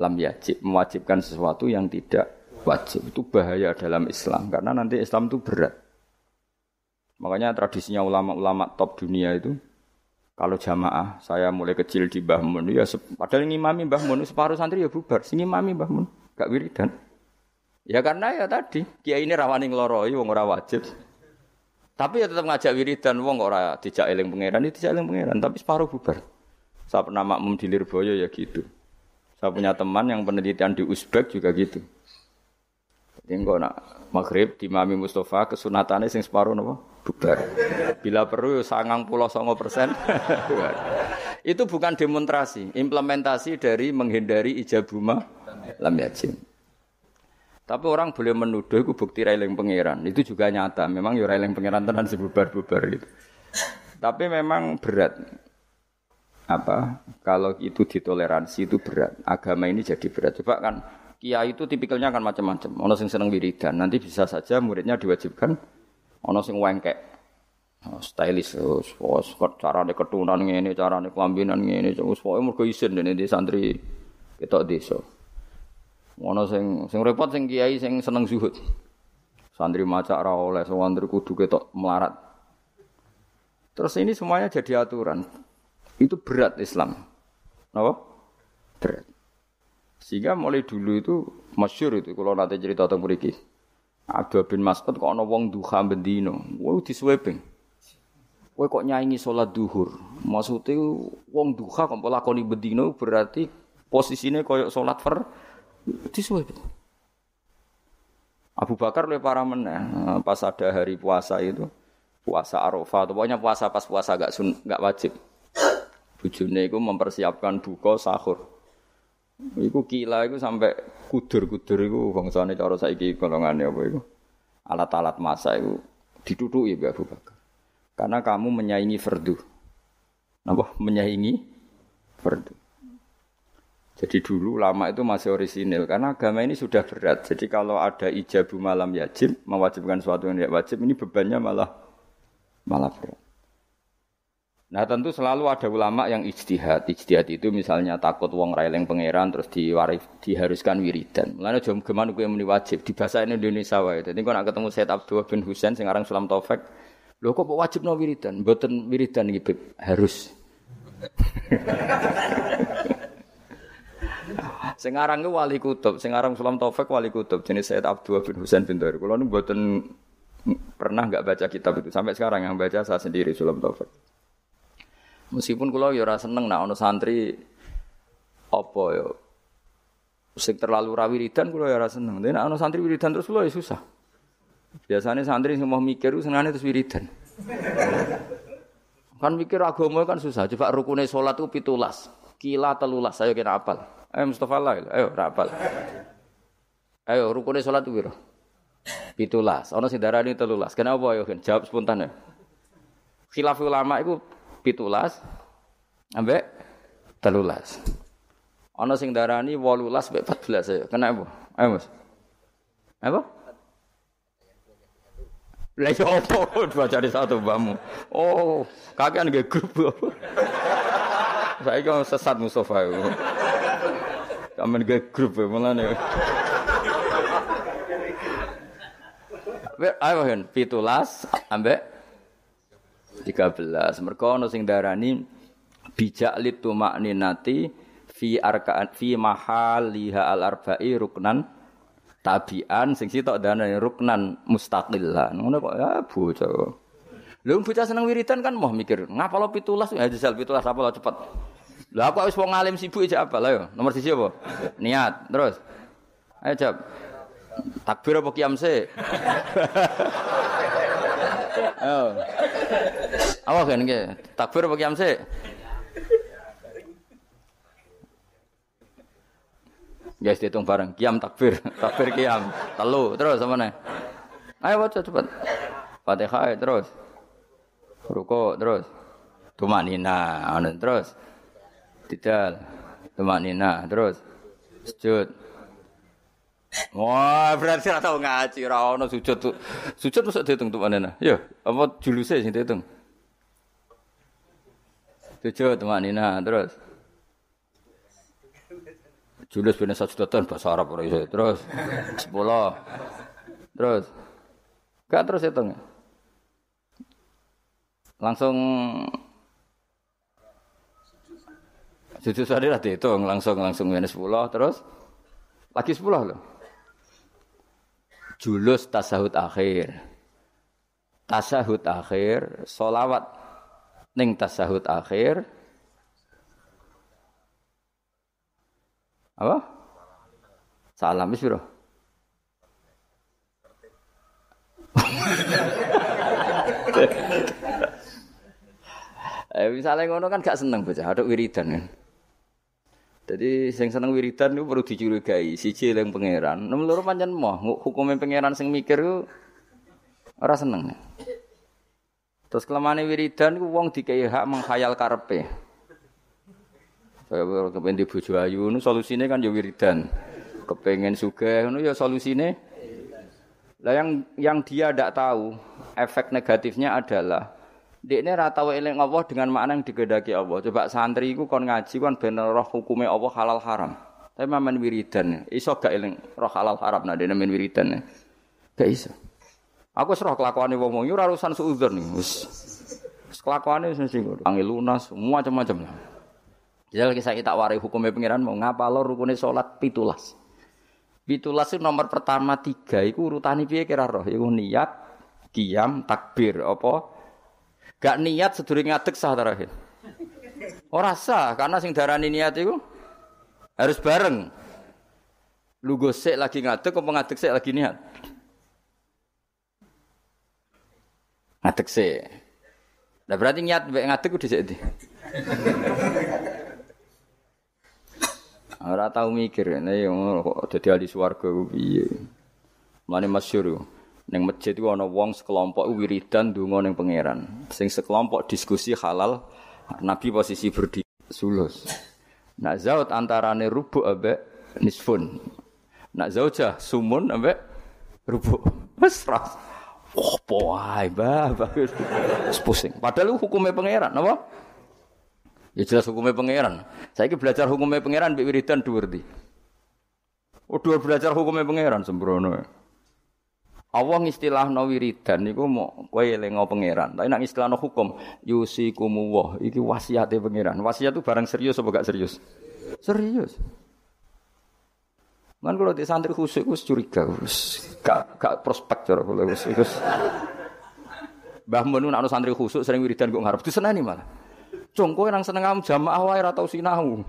lam yajib, mewajibkan sesuatu yang tidak wajib itu bahaya dalam Islam karena nanti Islam itu berat. Makanya tradisinya ulama-ulama top dunia itu kalau jamaah saya mulai kecil di Mbah Mun ya padahal ngimami Mbah Mun separuh santri ya bubar, sing ngimami Mbah Mun gak wiridan. Ya karena ya tadi kiai ini rawani ngloroi wong ora wajib. Tapi ya tetap ngajak wiridan wong ora dijak eling pangeran, itu dijak eling pangeran, tapi separuh bubar. Saya pernah makmum di Lirboyo ya gitu. Saya punya teman yang penelitian di Uzbek juga gitu. Engko nak maghrib di Mami Mustafa kesunatannya sing separuh nopo bubar. Bila perlu sangang pulau songo persen. <laughs> itu bukan demonstrasi, implementasi dari menghindari ijabuma lam yajim. Tapi orang boleh menuduh itu bukti railing pangeran. Itu juga nyata. Memang ya railing pangeran tenan sebubar-bubar gitu. Tapi memang berat. Apa? Kalau itu ditoleransi itu berat. Agama ini jadi berat. Coba kan kiai itu tipikalnya akan macam-macam. Ono sing seneng wiridan, nanti bisa saja muridnya diwajibkan ono sing wengkek. Oh, stylish wis oh, carane ketunan ngene, carane kelambinan ngene, wis pokoke mergo isin dene di santri ketok desa. Ono sing sing repot sing kiai sing seneng zuhud. Santri maca ora oleh, santri kudu ketok melarat. Terus ini semuanya jadi aturan. Itu berat Islam. Napa? Berat. Sehingga mulai dulu itu masyur itu kalau nanti cerita tentang mriki. Abdul bin Mas'ud kok ana wong duha bendino, wah disweping. Kowe kok nyanyi sholat duhur. Maksudnya wong duha kok lakoni bendino berarti posisinya koyok sholat fer disweping. Abu Bakar oleh para meneh pas ada hari puasa itu puasa Arafah pokoknya puasa pas puasa gak sun gak wajib. Bujune itu mempersiapkan buka sahur. Iku kila iku sampai kudur-kudur iku bangsane cara saiki golongane apa iku. Alat-alat masa iku ditutuki Mbak Abu Bakar. Karena kamu menyaingi fardu. Napa? Menyaingi fardu. Jadi dulu lama itu masih orisinil karena agama ini sudah berat. Jadi kalau ada ijabu malam yajib mewajibkan sesuatu yang tidak wajib ini bebannya malah malah berat. Nah tentu selalu ada ulama yang ijtihad. Ijtihad itu misalnya takut wong raileng pangeran terus diwarif, diharuskan wiridan. Mulane jom gimana gue muni wajib di bahasa Indonesia wae. Jadi kok nak ketemu Said Abdul bin Husain sing aran Sulam Taufik, lho kok wajib no wiridan? Mboten wiridan iki harus. <laughs> sing aran wali kutub, sing aran Sulam Taufik wali kutub jenis Said Abdul bin Husain bin Dair. Kulo mboten pernah nggak baca kitab itu sampai sekarang yang baca saya sendiri Sulam Taufik. Meskipun kula ya ora seneng nak ana santri apa ya sing terlalu ra wiridan kula ya ora seneng. Nek ana santri wiridan terus kula ya susah. Biasanya santri semua mikir senane terus wiridan. Kan mikir agama kan susah. Coba rukunnya sholat itu pitulas. Kila telulas. Ayo kita apal. Ayo Mustafa lah. Ayo rapal. Ayo rukunnya sholat itu biro. Pitulas. Ono sing darani telulas. Kenapa ayo jawab spontan ya. Khilaf ulama itu pitulas ambek telulas. Ono sing darani 18 sampai 14 ayo. Kenapa? Ayo Mas. Apa? Lah yo ya opo <laughs> satu bamu. Oh, kakean nggih grup. <laughs> Saya kok sesat Mustafa itu. Kamen nggih grup mulane. Ayo hen, pitulas ambek 13. Mergo ana sing darani bijak litu makninati fi arkaan fi mahal liha al arba'i ruknan tabian sing sitok dana ruknan mustaqillah. Ngono kok ya bocah. Lha bocah seneng wiridan kan mau mikir, ngapa lo pitulas ya jajal pitulas apa lo cepet. Lah aku wis wong alim sibuk aja apa lah yo. Nomor siji apa? Niat. Terus. Ayo jawab. Takbir apa kiam se? <laughs> Ayo. Apa kan Takbir apa kiam se? Guys dihitung bareng. Kiam takbir, <laughs> takbir kiam. Telu, terus sama nih. Ayo baca cepat. Fatihah terus. Ruko terus. Tumak nina, anu terus. Tidal. Tumak nina terus. Sujud. Wah, berarti ora tau ngaji, ora ono sujud tuh. Sujud mesti dihitung tumak nina. Ya, apa juluse sing dihitung? Sujud tumak nina terus. Julus bin Sajdatan bahasa Arab ora iso. Terus 10. Terus gak terus hitung. Langsung Sujud sadar dihitung langsung langsung minus 10 terus lagi 10 loh. Julus tasahud akhir. Tasahud akhir, solawat ning tasahud akhir, Apa? Salam wis <laughs> eh misalnya ngono kan gak seneng bocah, ada wiridan kan. Jadi sing seneng wiridan itu perlu dicurigai, siji eling pangeran. Nomor loro pancen moh, hukumnya pangeran sing mikir ku ora seneng. Terus kelemahan wiridan ku wong dikai hak menghayal karepe. Kaya kepengen di bojo ayu nu solusine kan ya wiridan. Kepengen sugih nu ya solusine. Lah yang yang dia tidak tahu efek negatifnya adalah dia ini rata eling Allah dengan makna yang digedaki Allah. Coba santri itu kon ngaji kan bener roh hukumnya Allah halal haram. Tapi main wiridan, iso gak eling roh halal haram nah dia main wiridan. Gak iso. Aku serah kelakuan wong wong ora urusan nih. Wis kelakuane sing sing angel lunas, semua macam-macam. Jadi kisah kita warai hukumnya pengiran mau ngapa lo rukunnya sholat pitulas. Pitulas itu nomor pertama tiga, itu urutan piye kira roh, itu niat, kiam, takbir, apa? Gak niat sedurunge ngadeg sah terakhir. Ora sah karena sing darani niat itu harus bareng. Lu gosek lagi ngadeg apa ngadeg sik lagi niat? Ngadeg sik. Nah berarti niat mbek ngadeg udah sik Ora tau mikir, nek kok dadi ahli swarga piye. Mane masyhur ning masjid iku ana wong sekelompok wiridan donga ning pangeran. Sing sekelompok diskusi halal, Nabi posisi berdiri sulus. Nak zaut antarane rubuk ambek nisfun. Nak zaujah sumun ambek rubuk. Wes ras. Oh, wae, bah, bagus. Pusing. Padahal hukumnya pangeran, apa? Ya jelas hukumnya pangeran. Saya belajar hukumnya pangeran mbek wiridan di. Oh, dhuwur belajar hukumnya pangeran sembrono. Allah ngistilahno wiridan niku mau kowe elingo pangeran. Tapi nek istilahno hukum yusikumu iki wasiate pangeran. Wasiat itu barang serius apa gak serius? Serius. Man kalau di santri khusus curiga, gak gak prospek cara kalau gue Mbah Mun santri khusus sering wiridan gue ngarep disenani malah. Cung kowe nang seneng kamu jamaah wae ora tau sinau.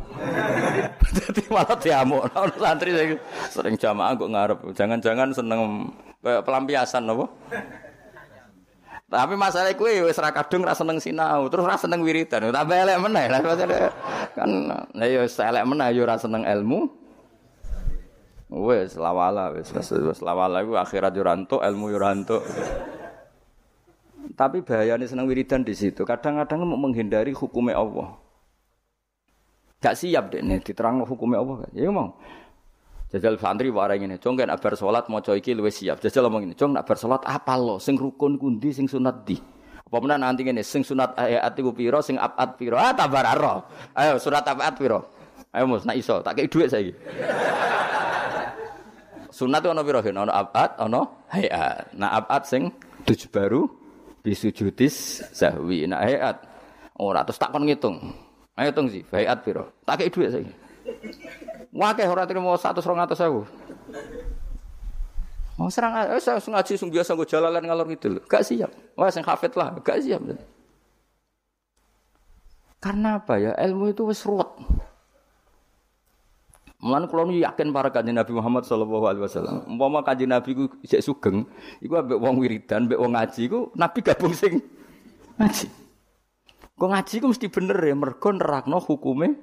<laughs> Dadi malah diamuk. Ono santri sering jamaah kok ngarep. Jangan-jangan seneng pelampiasan apa? Tapi masalah kue wis ra kadung ra seneng sinau, terus ra seneng wiridan. Tambah elek meneh. Kan lah ya elek meneh ya ra seneng ilmu. Wes lawala wis wis lawala iku akhirat yo ilmu yo rantuk. Tapi bahayanya seneng wiridan di situ. Kadang-kadang mau menghindari hukumnya Allah. Gak siap deh nih diterang hukumnya Allah. Ya mau. Jajal santri warai ini, cong kan abar sholat mau iki luwes siap. Jajal ngomong ini, cong abar sholat apa lo? Sing rukun kundi, sing sunat di. Apa mana nanti ini, sing sunat ayat iku piro, sing abat piro. Ah tabar aro. Ayo sunat abat piro. Ayo mus, nak iso, tak kayak duit saya. sunat ono piro, ono abat, ono hayat. Nah abat sing tujuh baru, bisujudis sahwi. Nah hayat, ora terus tak kon ngitung. Ayo hitung sih, hayat piro. Tak kayak duit saya. Wakeh ora trimo 100 200 Mau serang eh, saya ngaji sung biasa gue jalalan ngalor loh. Gak siap. Wah sing hafid lah, gak siap. Karena apa ya? Ilmu itu wis ruwet. Mulane kula yakin para kanjeng Nabi Muhammad sallallahu alaihi wasallam. Umpama kanjeng Nabi ku isih sugeng, iku ambek wong wiridan, ambek wong ngaji ku Nabi gabung sing ngaji. Kok ngaji ku mesti bener ya mergo nerakno hukume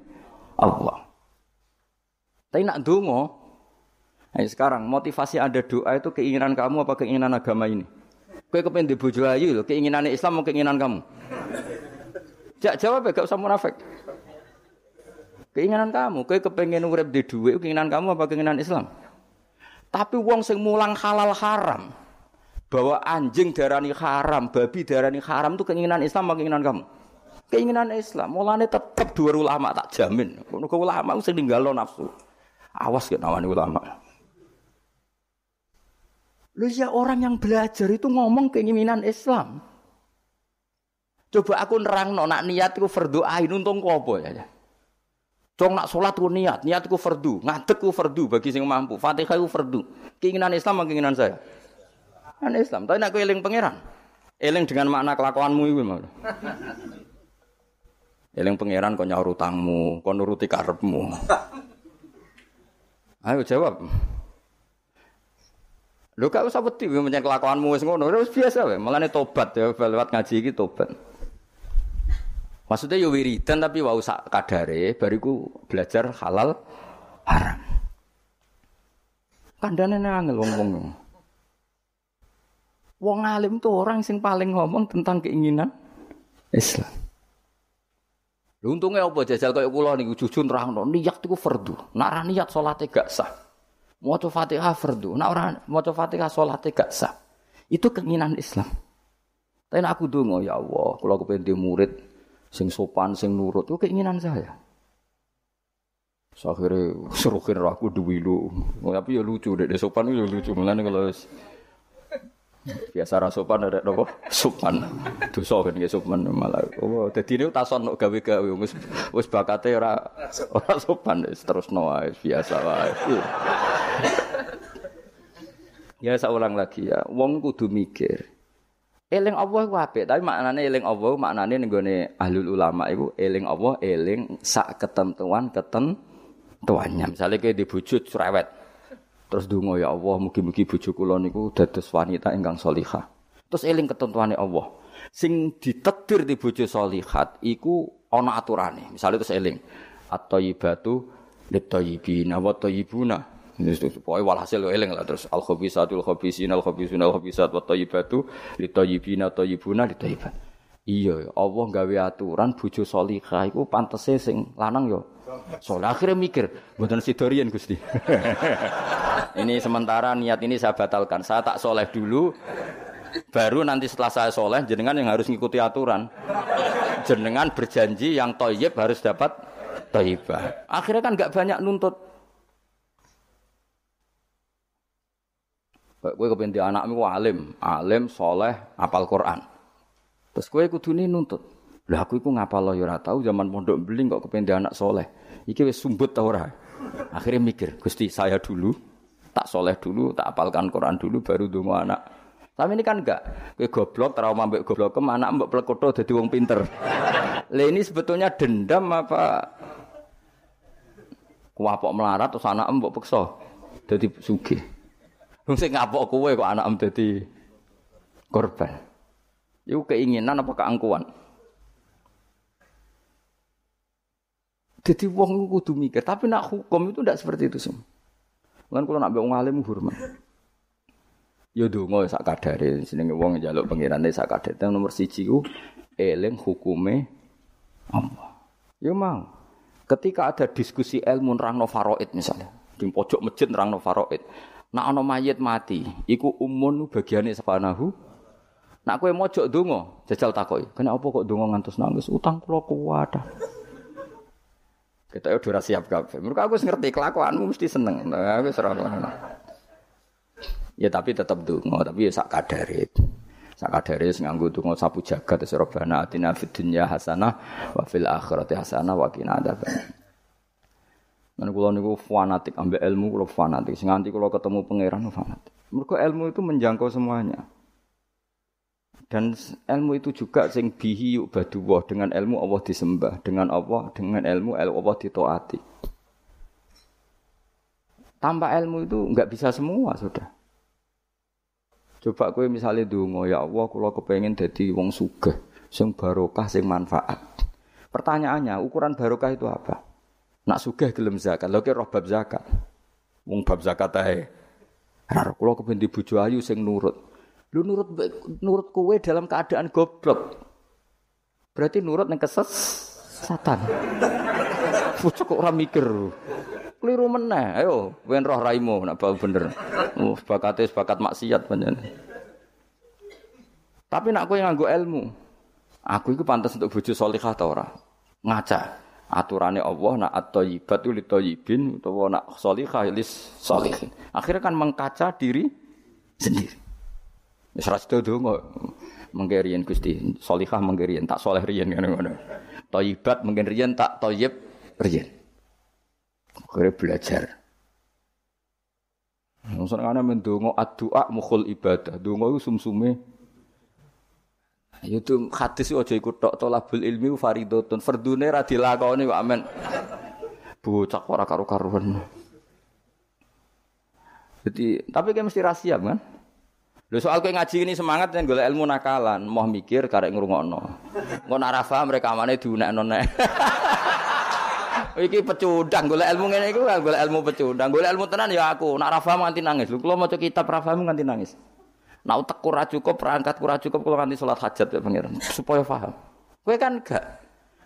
Allah. Tapi nak dungo, nah, sekarang motivasi ada doa itu keinginan kamu apa keinginan agama ini? Kue kepengen di bojo ayu loh, keinginan Islam mau keinginan kamu? Jak jawab ya, gak usah munafik. Keinginan kamu, kue kepengen urip di duit, keinginan kamu apa keinginan Islam? Tapi wong sing mulang halal haram, bahwa anjing darani haram, babi darani haram itu keinginan Islam apa keinginan kamu? Keinginan Islam, mulane tetap dua ulama tak jamin. Kalau ulama sing ninggalo nafsu. Awas ke nawani ulama. Lu ya orang yang belajar itu ngomong keinginan Islam. Coba aku nerang no, nak niat ku fardu ain untung ku apa ya. Cong nak sholat ku niat, niat ku fardu, ngadek ku fardu bagi sing mampu, Fatihah ku fardu. Keinginan Islam apa keinginan saya? Kan Islam, tapi nak eling pangeran. Eling dengan makna kelakuanmu itu mau. Eling pangeran kau nyaur utangmu, kau nuruti karepmu. Ayo jawab. Lho gak usah wedi menyang kelakuanmu wis ngono, wis biasa wae. Mulane tobat ya lewat ngaji iki tobat. Maksudnya yo wiridan tapi wau sak kadare bariku belajar halal haram. Kandane angel wong-wong. Wong alim tuh orang sing paling ngomong tentang keinginan Islam. Untunge apa jajal kaya kula niku jujur nerangno niat iku fardu. Nek ora niat salate gak sah. Maca Fatihah fardu. Nek ora maca Fatihah salate gak sah. Itu keinginan Islam. Tapi aku donga ya Allah, kula kepengin murid sing sopan, sing nurut itu keinginan saya. Akhirnya suruhin aku duwi lu. Tapi ya lucu deh, sopan itu ya lucu. Mulane kalau Biasa ra sopan ada nopo? Sopan. Dosa kan ya sopan malah. Oh, dadi niku tason nok gawe-gawe wis wis bakate ora ora sopan terus no wae biasa wae. Ya saya ulang lagi ya, wong kudu mikir. Eling Allah ku apik, tapi maknane eling Allah maknane ning gone ahlul ulama iku eling Allah eling sak ketentuan ketentuannya. Misalnya kayak dibujut cerewet, Terus dungo ya Allah, mugi-mugi bojo kula niku dados wanita ingkang salihah. Terus eling ketentuane Allah. Sing ditetir di bojo salihat iku ana aturane. Misalnya terus eling at-thayyibatu lit-thayyibina wa thayyibuna. Pokoknya walhasil eling lah terus al khabisatul khabisin al khabisun al khabisat wa thayyibatu lit-thayyibina thayyibuna lit-thayyibat. Iya, Allah gawe aturan bojo salihah iku pantese sing lanang yo Soleh akhirnya mikir, buatan sidorian gusti. <laughs> ini sementara niat ini saya batalkan. Saya tak soleh dulu, baru nanti setelah saya soleh, jenengan yang harus ngikuti aturan. Jenengan berjanji yang toyib harus dapat toyibah. Akhirnya kan nggak banyak nuntut. Gue kepentingan anakmu alim, alim, soleh, apal Quran. Terus gue kudu nuntut. Lah aku iku ngapal ya ora tahu zaman pondok beling kok kepengen anak soleh. Iki wis sumbut ta ora? Akhirnya mikir, Gusti saya dulu tak soleh dulu, tak apalkan Quran dulu baru dongo anak. Tapi ini kan enggak, kowe goblok trauma mbek goblok ke anak mbok plekoto dadi wong pinter. Lah ini sebetulnya dendam apa kuapok melarat terus anak mbok peksa dadi sugih. Wong sing ngapok kowe kok anak dadi korban. Iku keinginan apa keangkuhan? Jadi wong kudu mikir, tapi nak hukum itu tidak seperti itu semua. Lan kalau nak wong alim hormat. Ya donga sak kadare jenenge wong njaluk pengirane sak kadare. Nomor 1 ku eling hukume Allah. Ya mang. Ketika ada diskusi ilmu nerangno faraid misalnya, di pojok masjid nerangno faraid. Nak ana mayit mati, iku umun bagiane sepanahu. Nak kowe mojok donga, jajal takoki. Kenapa kok donga ngantos nangis? Utang kula kuwat. Kita udah siap kabeh. Mereka aku ngerti kelakuanmu mesti seneng. Nah, Ya tapi tetap dungo, tapi ya sak kadare. Sak kadare sing nganggo dungo sapu jagat terus robana atina fid dunya hasanah wa fil akhirati hasanah wa qina adzaban. Men kula niku fanatik ambek ilmu kula fanatik. Sing nganti kula ketemu pangeran fanatik. Mergo ilmu itu menjangkau semuanya. Dan ilmu itu juga sing bihi yuk baduwah dengan ilmu Allah disembah, dengan Allah dengan ilmu Allah ditaati. Tanpa ilmu itu enggak bisa semua sudah. Coba kowe misalnya donga ya Allah kula kepengin dadi wong sugih, sing barokah, sing manfaat. Pertanyaannya, ukuran barokah itu apa? Nak sugih gelem zakat, lho roh bab zakat. Wong bab zakat ae. Ora kula kepen ayu sing nurut. Lu nurut nurut kowe dalam keadaan goblok. Berarti nurut nang keses satan. Bojo kok ora mikir. Keliru meneh. Ayo, wen roh raimu nak bau bener. Oh, bakate bakat maksiat pancen. Tapi nak kowe nganggo ilmu. Aku iku pantas untuk bojo salihah ta ora? Ngaca. Aturane Allah nak at-thayyibat li thayyibin utawa nak salihah lis salihin. Akhirnya kan mengkaca diri sendiri. Wis ra sedo donga. Mengkerian Gusti, salihah mengkerian tak soleh riyen ngono-ngono. Thayyibat mungkin riyen tak thayyib riyen. Akhirnya belajar. Maksudnya karena mendongo addu'a mukhul ibadah. Dongo itu sumsume. Itu hadis aja ikut tok tolabul ilmi faridotun. Fardune ra dilakoni kok amen. Bocah ora karo-karuan. Jadi, tapi kan mesti rahasia kan? Lho soal kowe ngaji ini semangat dan golek ilmu nakalan, mau mikir karek ngrungokno. Engko nek ora paham rekamane diunekno nek. <laughs> Iki pecundang golek ilmu ngene iku golek ilmu pecundang. Golek ilmu tenan ya aku. Nak ra nganti nangis. Lho kula maca kitab ra nganti nangis. Nak utek ora cukup, perangkat ora cukup kula nganti salat hajat ya pangeran supaya paham. Kowe kan gak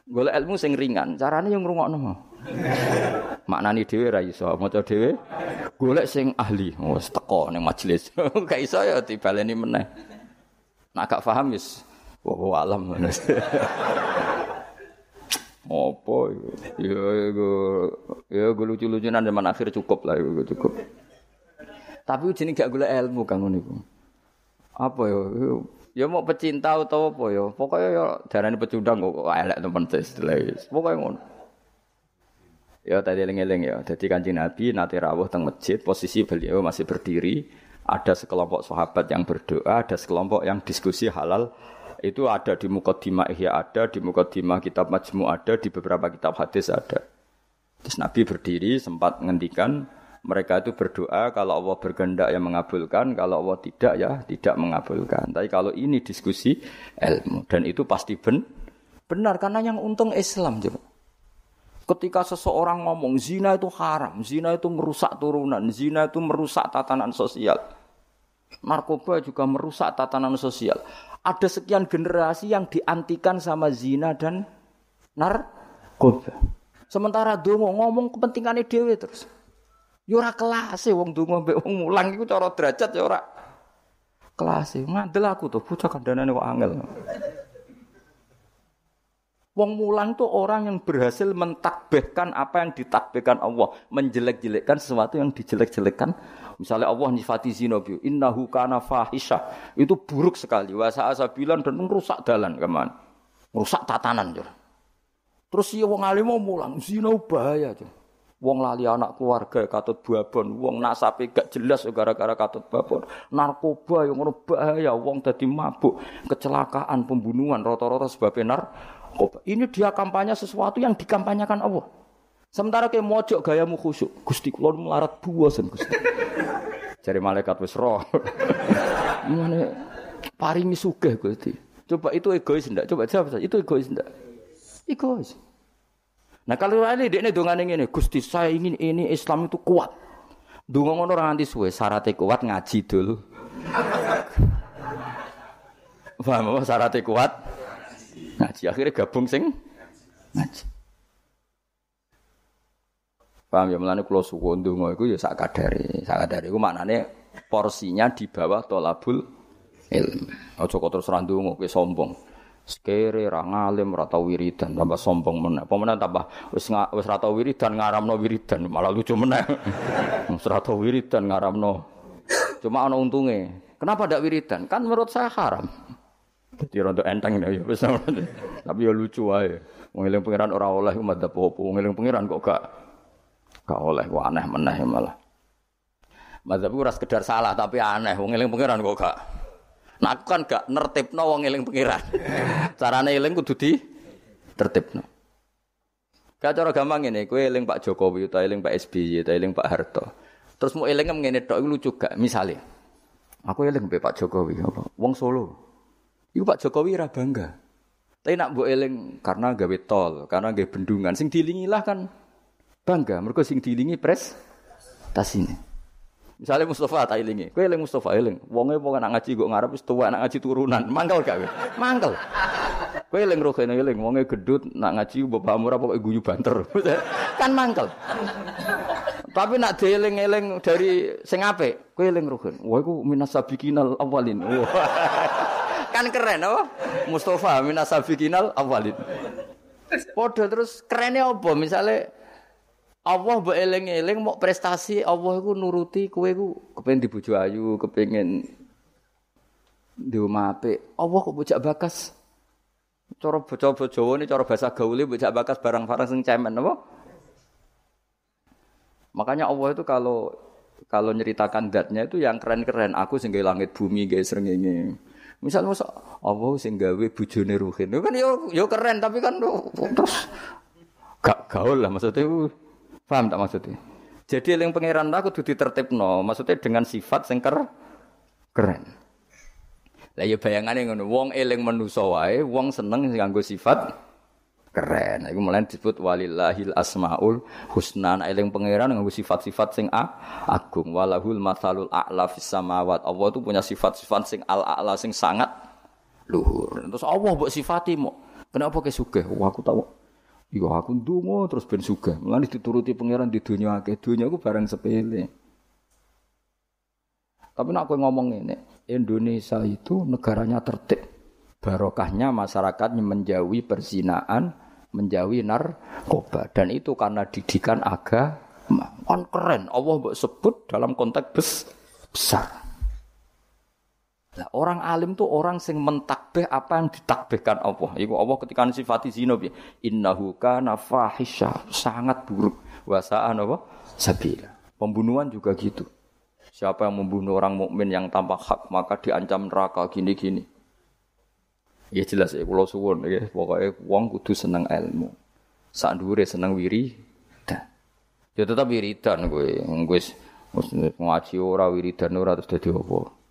golek ilmu sing ringan, carane yang ngrungokno. Maknani dhewe ra iso, maca dhewe golek sing ahli. Wis teko ning majelis. <laughs> gak iso ya dibaleni meneh. Nak gak paham wis wa alam. <laughs> Apa Ya iku ya gue lucu-lucunan zaman akhir cukup lah iku cukup. Tapi jenenge gak golek ilmu kang ngono iku. Apa ya? Ya mau pecinta atau apa ya? Pokoknya ya darane pecundang kok elek temen istilah. Pokoknya ngono. Ya tadi eling-eling ya. Jadi kanjeng Nabi nate rawuh teng masjid, posisi beliau masih berdiri. Ada sekelompok sahabat yang berdoa, ada sekelompok yang diskusi halal itu ada di Mukaddimah Ihya ada, di Mukaddimah kitab Majmu ada, di beberapa kitab hadis ada. Terus Nabi berdiri sempat menghentikan mereka itu berdoa kalau Allah berkehendak yang mengabulkan, kalau Allah tidak ya tidak mengabulkan. Tapi kalau ini diskusi ilmu dan itu pasti ben benar karena yang untung Islam coba. Ketika seseorang ngomong zina itu haram, zina itu merusak turunan, zina itu merusak tatanan sosial. Narkoba juga merusak tatanan sosial ada sekian generasi yang diantikan sama zina dan narkoba. Sementara dongo ngomong kepentingannya dewe terus. Ya kelas wong dongo mbek wong mulang iku cara derajat ya ora kelas ngandel aku tuh bocah kandhanane kok angel. Wong mulang tuh orang yang berhasil mentakbihkan apa yang ditakbihkan Allah, menjelek-jelekkan sesuatu yang dijelek-jelekkan Misalnya Allah nyifati zina bi innahu kana fahisha. Itu buruk sekali. Wa sa'asabilan dan merusak dalan keman. Rusak tatanan jur. Terus ya wong alim mau mulang zina bahaya jur. Wong lali anak keluarga katut babon, wong nasape gak jelas gara-gara katut babon. Narkoba yang ngono bahaya, wong dadi mabuk, kecelakaan, pembunuhan rata-rata sebabnya narkoba. Ini dia kampanye sesuatu yang dikampanyekan Allah. Sementara kayak mojok gayamu khusyuk, Gusti kula melarat buasan Gusti. Jari malaikat wis roh. <laughs> Mane paringi sugih Gusti. Coba itu egois ndak? Coba jawab. Itu egois ndak? Egois. Nah kalau ini dia dongane ngene, Gusti saya ingin ini Islam itu kuat. Donga ngono ora nganti suwe, syaratnya kuat ngaji dulu. <laughs> Paham apa syaratnya kuat? Ngaji akhirnya gabung sing ngaji. Paham ya melane kula suwun donga iku ya sak kadare. Sak kadare iku maknane porsinya di bawah tolabul ilmu. Aja kok terus ra ndonga kowe sombong. Sekere ra ngalim ra tau wiridan tambah sombong meneh. Apa meneh tambah wis wis ra tau wiridan ngaramno wiridan malah lucu meneh. <laughs> Wis ra tau wiridan ngaramno. Cuma ana untunge. Kenapa ndak wiridan? Kan menurut saya haram. Jadi rada enteng ya wis. <laughs> Tapi ya lucu wae. Wong eling pangeran ora oleh umat apa-apa. Wong eling pangeran kok gak Gak oleh, kok aneh meneh malah. Mazhab ora sekedar salah tapi aneh, wong eling pangeran kok gak. Nah aku kan gak nertibno wong eling pangeran. <laughs> Carane eling kudu di tertibno. Gak cara gampang ini, kue eling Pak Jokowi, atau eling Pak SBY, atau eling Pak Harto. Terus mau eling ngene tok lucu gak? Misalnya, aku eling Pak Jokowi, apa? Wong Solo. Iku Pak Jokowi ra bangga. Tapi nak mbok eling karena gawe tol, karena gawe bendungan, sing dilingilah kan bangga mereka sing diilingi pres tas ini misalnya Mustafa tak ilingi. Kue eling Mustafa eling wonge wong anak ngaji gue ngarep wis anak ngaji turunan. Mangkel gak mangkel. Kue eling rohene eling wonge gedut nak ngaji bapak murah pokoknya guyu banter. <laughs> Kan mangkel. Tapi nak dieling-eling dari sing apik kowe eling wah iku minas sabiqinal awalin. <laughs> Kan keren oh Mustafa minas sabiqinal awalin. Podo terus kerennya apa? Misalnya Allah mbok eling-eling mau prestasi Allah iku nuruti kowe iku kepengin dibojo ayu, kepengin di apik. Allah kok bocah bakas. Cara bocah Jawa ini cara bahasa gaule bocah bakas barang-barang sing cemen apa? Makanya Allah itu kalau kalau nyeritakan datnya itu yang keren-keren. Aku sing langit bumi gawe srengenge. Misal masa Allah sing gawe bojone Ruhin. Itu kan yo yo keren tapi kan terus gak gaul lah maksudnya Paham tak maksudnya? Jadi yang pangeran aku tuh ditertibno, maksudnya dengan sifat sing keren. Lah ya bayangane ngono, wong eling manusa wae, wong seneng nganggo sifat keren. Iku mulai disebut walillahil asmaul husna. Nah, eling pangeran nganggo sifat-sifat sing a, agung. Walahul masalul a'la fis samawat. Allah itu punya sifat-sifat sing al-a'la sing sangat luhur. Terus Allah mbok sifati mo. Kenapa kesuge? Wah aku tahu Iya aku ndonga terus ben sugih. Mulane dituruti pangeran di dunia akeh. Dunia aku barang sepele. Tapi nak aku ngomong ini, Indonesia itu negaranya tertib. Barokahnya masyarakatnya menjauhi perzinaan, menjauhi narkoba. Dan itu karena didikan agama. Kan keren. Allah sebut dalam konteks besar. Nah, orang alim tuh orang sing mentakbih apa yang ditakbihkan Allah. Iku Allah ketika sifati zina piye? Innahu kana fahisha, sangat buruk. Wasaan apa? Sabila. Pembunuhan juga gitu. Siapa yang membunuh orang mukmin yang tanpa hak maka diancam neraka gini-gini. Ya jelas ya kula suwun ya pokoke wong kudu seneng ilmu. Sak dhuwure seneng wiri. Ya tetap wiridan kowe. Wis ngaji ora wiridan ora terus dadi apa?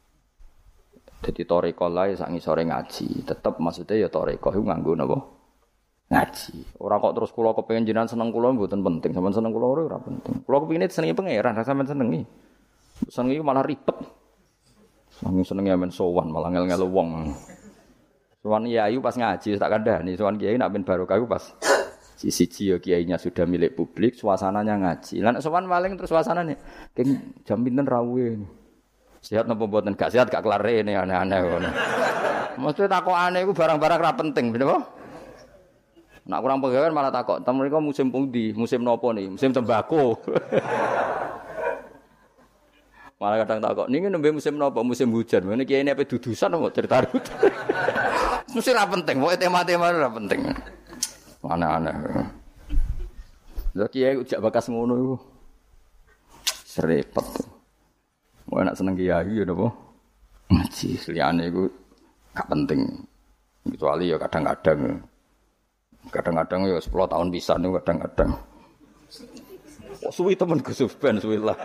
Jadi toreko lah ya sangi sore ngaji. Tetap maksudnya ya toreko itu nganggu nabo ngaji. Orang kok terus kulo kepengen jinan seneng kulo buatan penting. Sama seneng kulo ora penting. Kulo kepengin senengi pangeran, rasa men senengi. Senengi malah ribet. Senengi senengi amen sowan malah ngel ngel wong. Sowan ayu pas ngaji tak nih. Sowan kiai nak ben baru kayu pas sisi cio kiainya sudah milik publik, suasananya ngaji. Lan sowan paling terus suasananya, keng jam pinten rawuh. Sehat napa mboten gak sehat gak kelar ini aneh-aneh ngono. Mesti takokane iku barang-barang ra penting, napa? Nak kurang pegawai malah takok, "Tem mriko musim pundi? Musim nopo nih? Musim tembako." <laughs> malah kadang takok, "Niki nembe musim nopo? Musim hujan." Ngene kiai ini apa dudusan apa cerita. <laughs> Mesti ra penting, pokoke tema-tema ra penting. Aneh-aneh. Lha kiai ujak bakas ngono iku. Serepet. Mau enak seneng kiai ya napa? Ngaji liyane iku gak penting. Kecuali ya kadang-kadang. Kadang-kadang ya 10 tahun bisa nih kadang-kadang. Oh, suwi temen Gus Ben suwi lah. <laughs>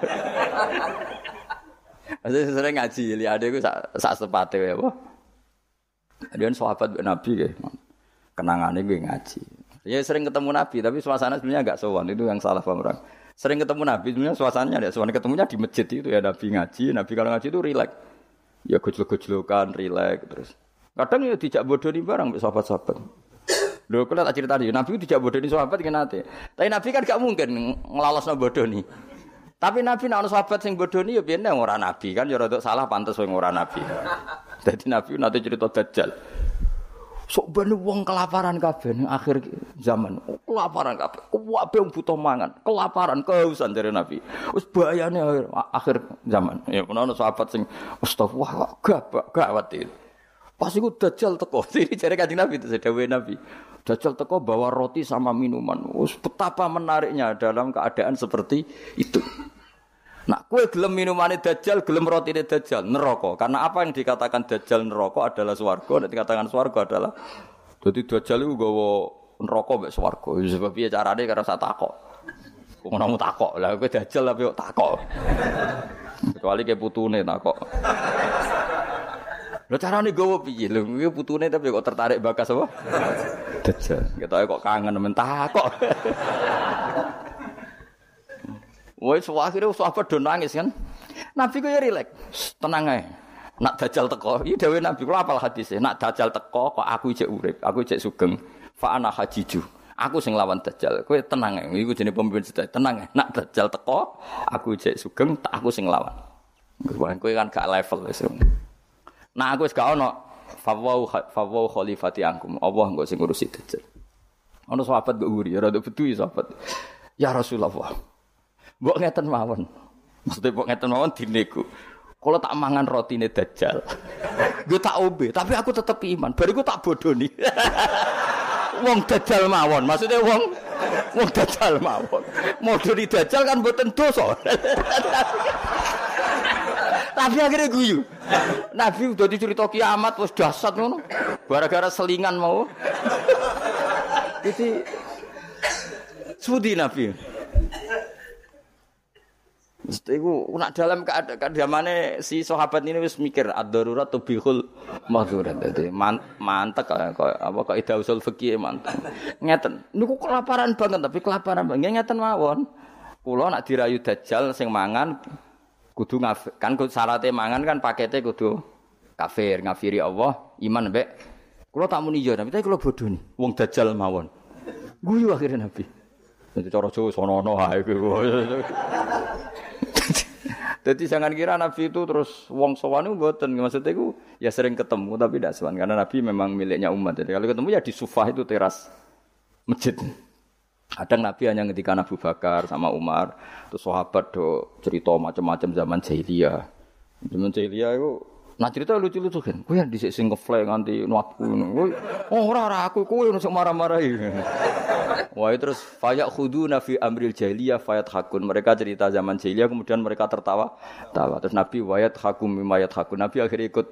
Saya sering ngaji, lihat gue sak sak ya, wah. Dia sahabat Nabi kayak kenangannya gue ngaji. Ya sering ketemu Nabi, tapi suasana sebenarnya agak sowan itu yang salah paham orang. Sering ketemu Nabi, sebenarnya suasananya ada sowan ketemunya di masjid itu ya Nabi ngaji, Nabi kalau ngaji itu rileks. Ya gojlok-gojlokan, rileks terus. Kadang ya dijak bodoh nih barang sahabat-sahabat. Lho kula tak cerita Nabi dijak bodoh nih sahabat kan nate. Tapi Nabi kan gak mungkin ngelalosno bodoh nih. Tapi Nabi nak sahabat sing bodoni ya biyen ora nabi kan ya salah pantes wong ora nabi. Dadi Nabi nanti cerita dajjal. Sok ben wong kelaparan kabeh ning akhir zaman. Kelaparan kabeh. Kabeh wong butuh mangan, kelaparan, kehausan dari Nabi. Wis bahayane akhir, akhir zaman. Ya ono sahabat sing astagfirullah gak gawat itu. Pas iku dajjal teko. <laughs> Ini jare Kanjeng Nabi itu dawuhe Nabi. Dajjal teko bawa roti sama minuman. Us betapa menariknya dalam keadaan seperti itu. Nah, kue gelem minumane dajjal, gelem rotine dajjal, neraka. Karena apa yang dikatakan dajjal neraka adalah swarga, nek dikatakan swarga adalah Jadi dajjal iku gawa neraka mek swarga. Ya, sebab piye carane karo sak takok. Kok ngono takok. Lah kowe dajjal tapi kok takok. Kecuali ke putune takok. Lho carane gawa piye? Lho kuwi putune tapi kok tertarik bakas apa? Dajjal. Ketoke kok kangen men takok. Wes akhirnya sahabat do nangis kan. Nabi ku ya rileks, tenang ae. Nak dajal teko, iki dawuh Nabi kula apal hadise. Nak dajal teko kok aku cek urip, aku cek sugeng. Fa ana hajiju. Aku sing lawan dajal. Kowe tenang ae. Iku jenenge pemimpin sedaya. Tenang ae. Nak dajal teko, aku cek sugeng, tak aku sing lawan. Kowe kan gak level wis. Nah aku wis gak ono fawau fawau khalifati angkum. Allah engko sing ngurusi dajjal. Ono sahabat mbok nguri, rada bedu sahabat. Ya Rasulullah. Mbok ngeten mawon. Maksudnya mbok ngeten mawon dinego. Kalau tak mangan roti ini dajjal, <laughs> gue tak obe, tapi aku tetap iman. Baru gue tak bodoh nih. <laughs> wong dajjal mawon, maksudnya wong wong dajjal mawon. Mau dari dajjal kan buatan dosa. <laughs> tapi akhirnya guyu. Nabi udah dicerita kiamat, terus dasar ngono. Gara-gara selingan mau. Jadi, sudi Nabi. Iku nak dalam keadaan mana si sahabat ini wis mikir ad-darurat tubihul mahdurat. Dadi man, mantek kok apa kok ida usul fikih mantek. Ngeten. Niku kelaparan banget tapi kelaparan banget ngeten mawon. Kula nak dirayu dajjal sing mangan kudu ngaf, kan syaratnya mangan kan paketnya kudu kafir, ngafiri Allah, iman mbek. Kula tak muni yo, tapi kula bodoh nih. Wong dajjal mawon. Guyu akhirnya Nabi. Jadi cara Jawa sono-ono hae Jadi jangan kira Nabi itu terus wong sowan itu mboten. Maksudnya itu ya sering ketemu tapi tidak sowan karena Nabi memang miliknya umat. Jadi kalau ketemu ya di sufah itu teras masjid. Kadang Nabi hanya ketika Abu Bakar sama Umar, terus sahabat do cerita macam-macam zaman jahiliyah. Zaman jahiliyah itu Nah cerita lucu-lucu kan, gue yang disik sing ngefly nganti nuatku, oh ora ora aku, gue yang marah-marahi. <laughs> Wah terus fayak khudu nafi amril jahiliyah fayat hakun. Mereka cerita zaman jahiliyah kemudian mereka tertawa, tawa. Terus Nabi wayat hakum mimayat hakun. Nabi akhirnya ikut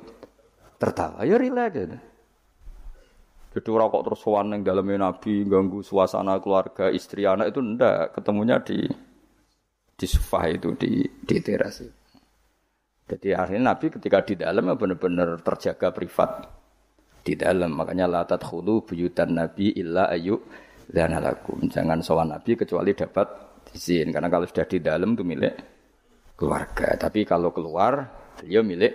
tertawa. Ya rileks gitu. Jadi orang kok terus sowan yang dalamnya Nabi ganggu suasana keluarga istri anak itu ndak ketemunya di di sofa itu di di teras itu. Jadi akhirnya Nabi ketika di dalam ya benar-benar terjaga privat di dalam. Makanya la tadkhulu buyutan Nabi illa ayu dan alakum. Jangan sowan Nabi kecuali dapat izin. Karena kalau sudah di dalam itu milik keluarga. Tapi kalau keluar beliau milik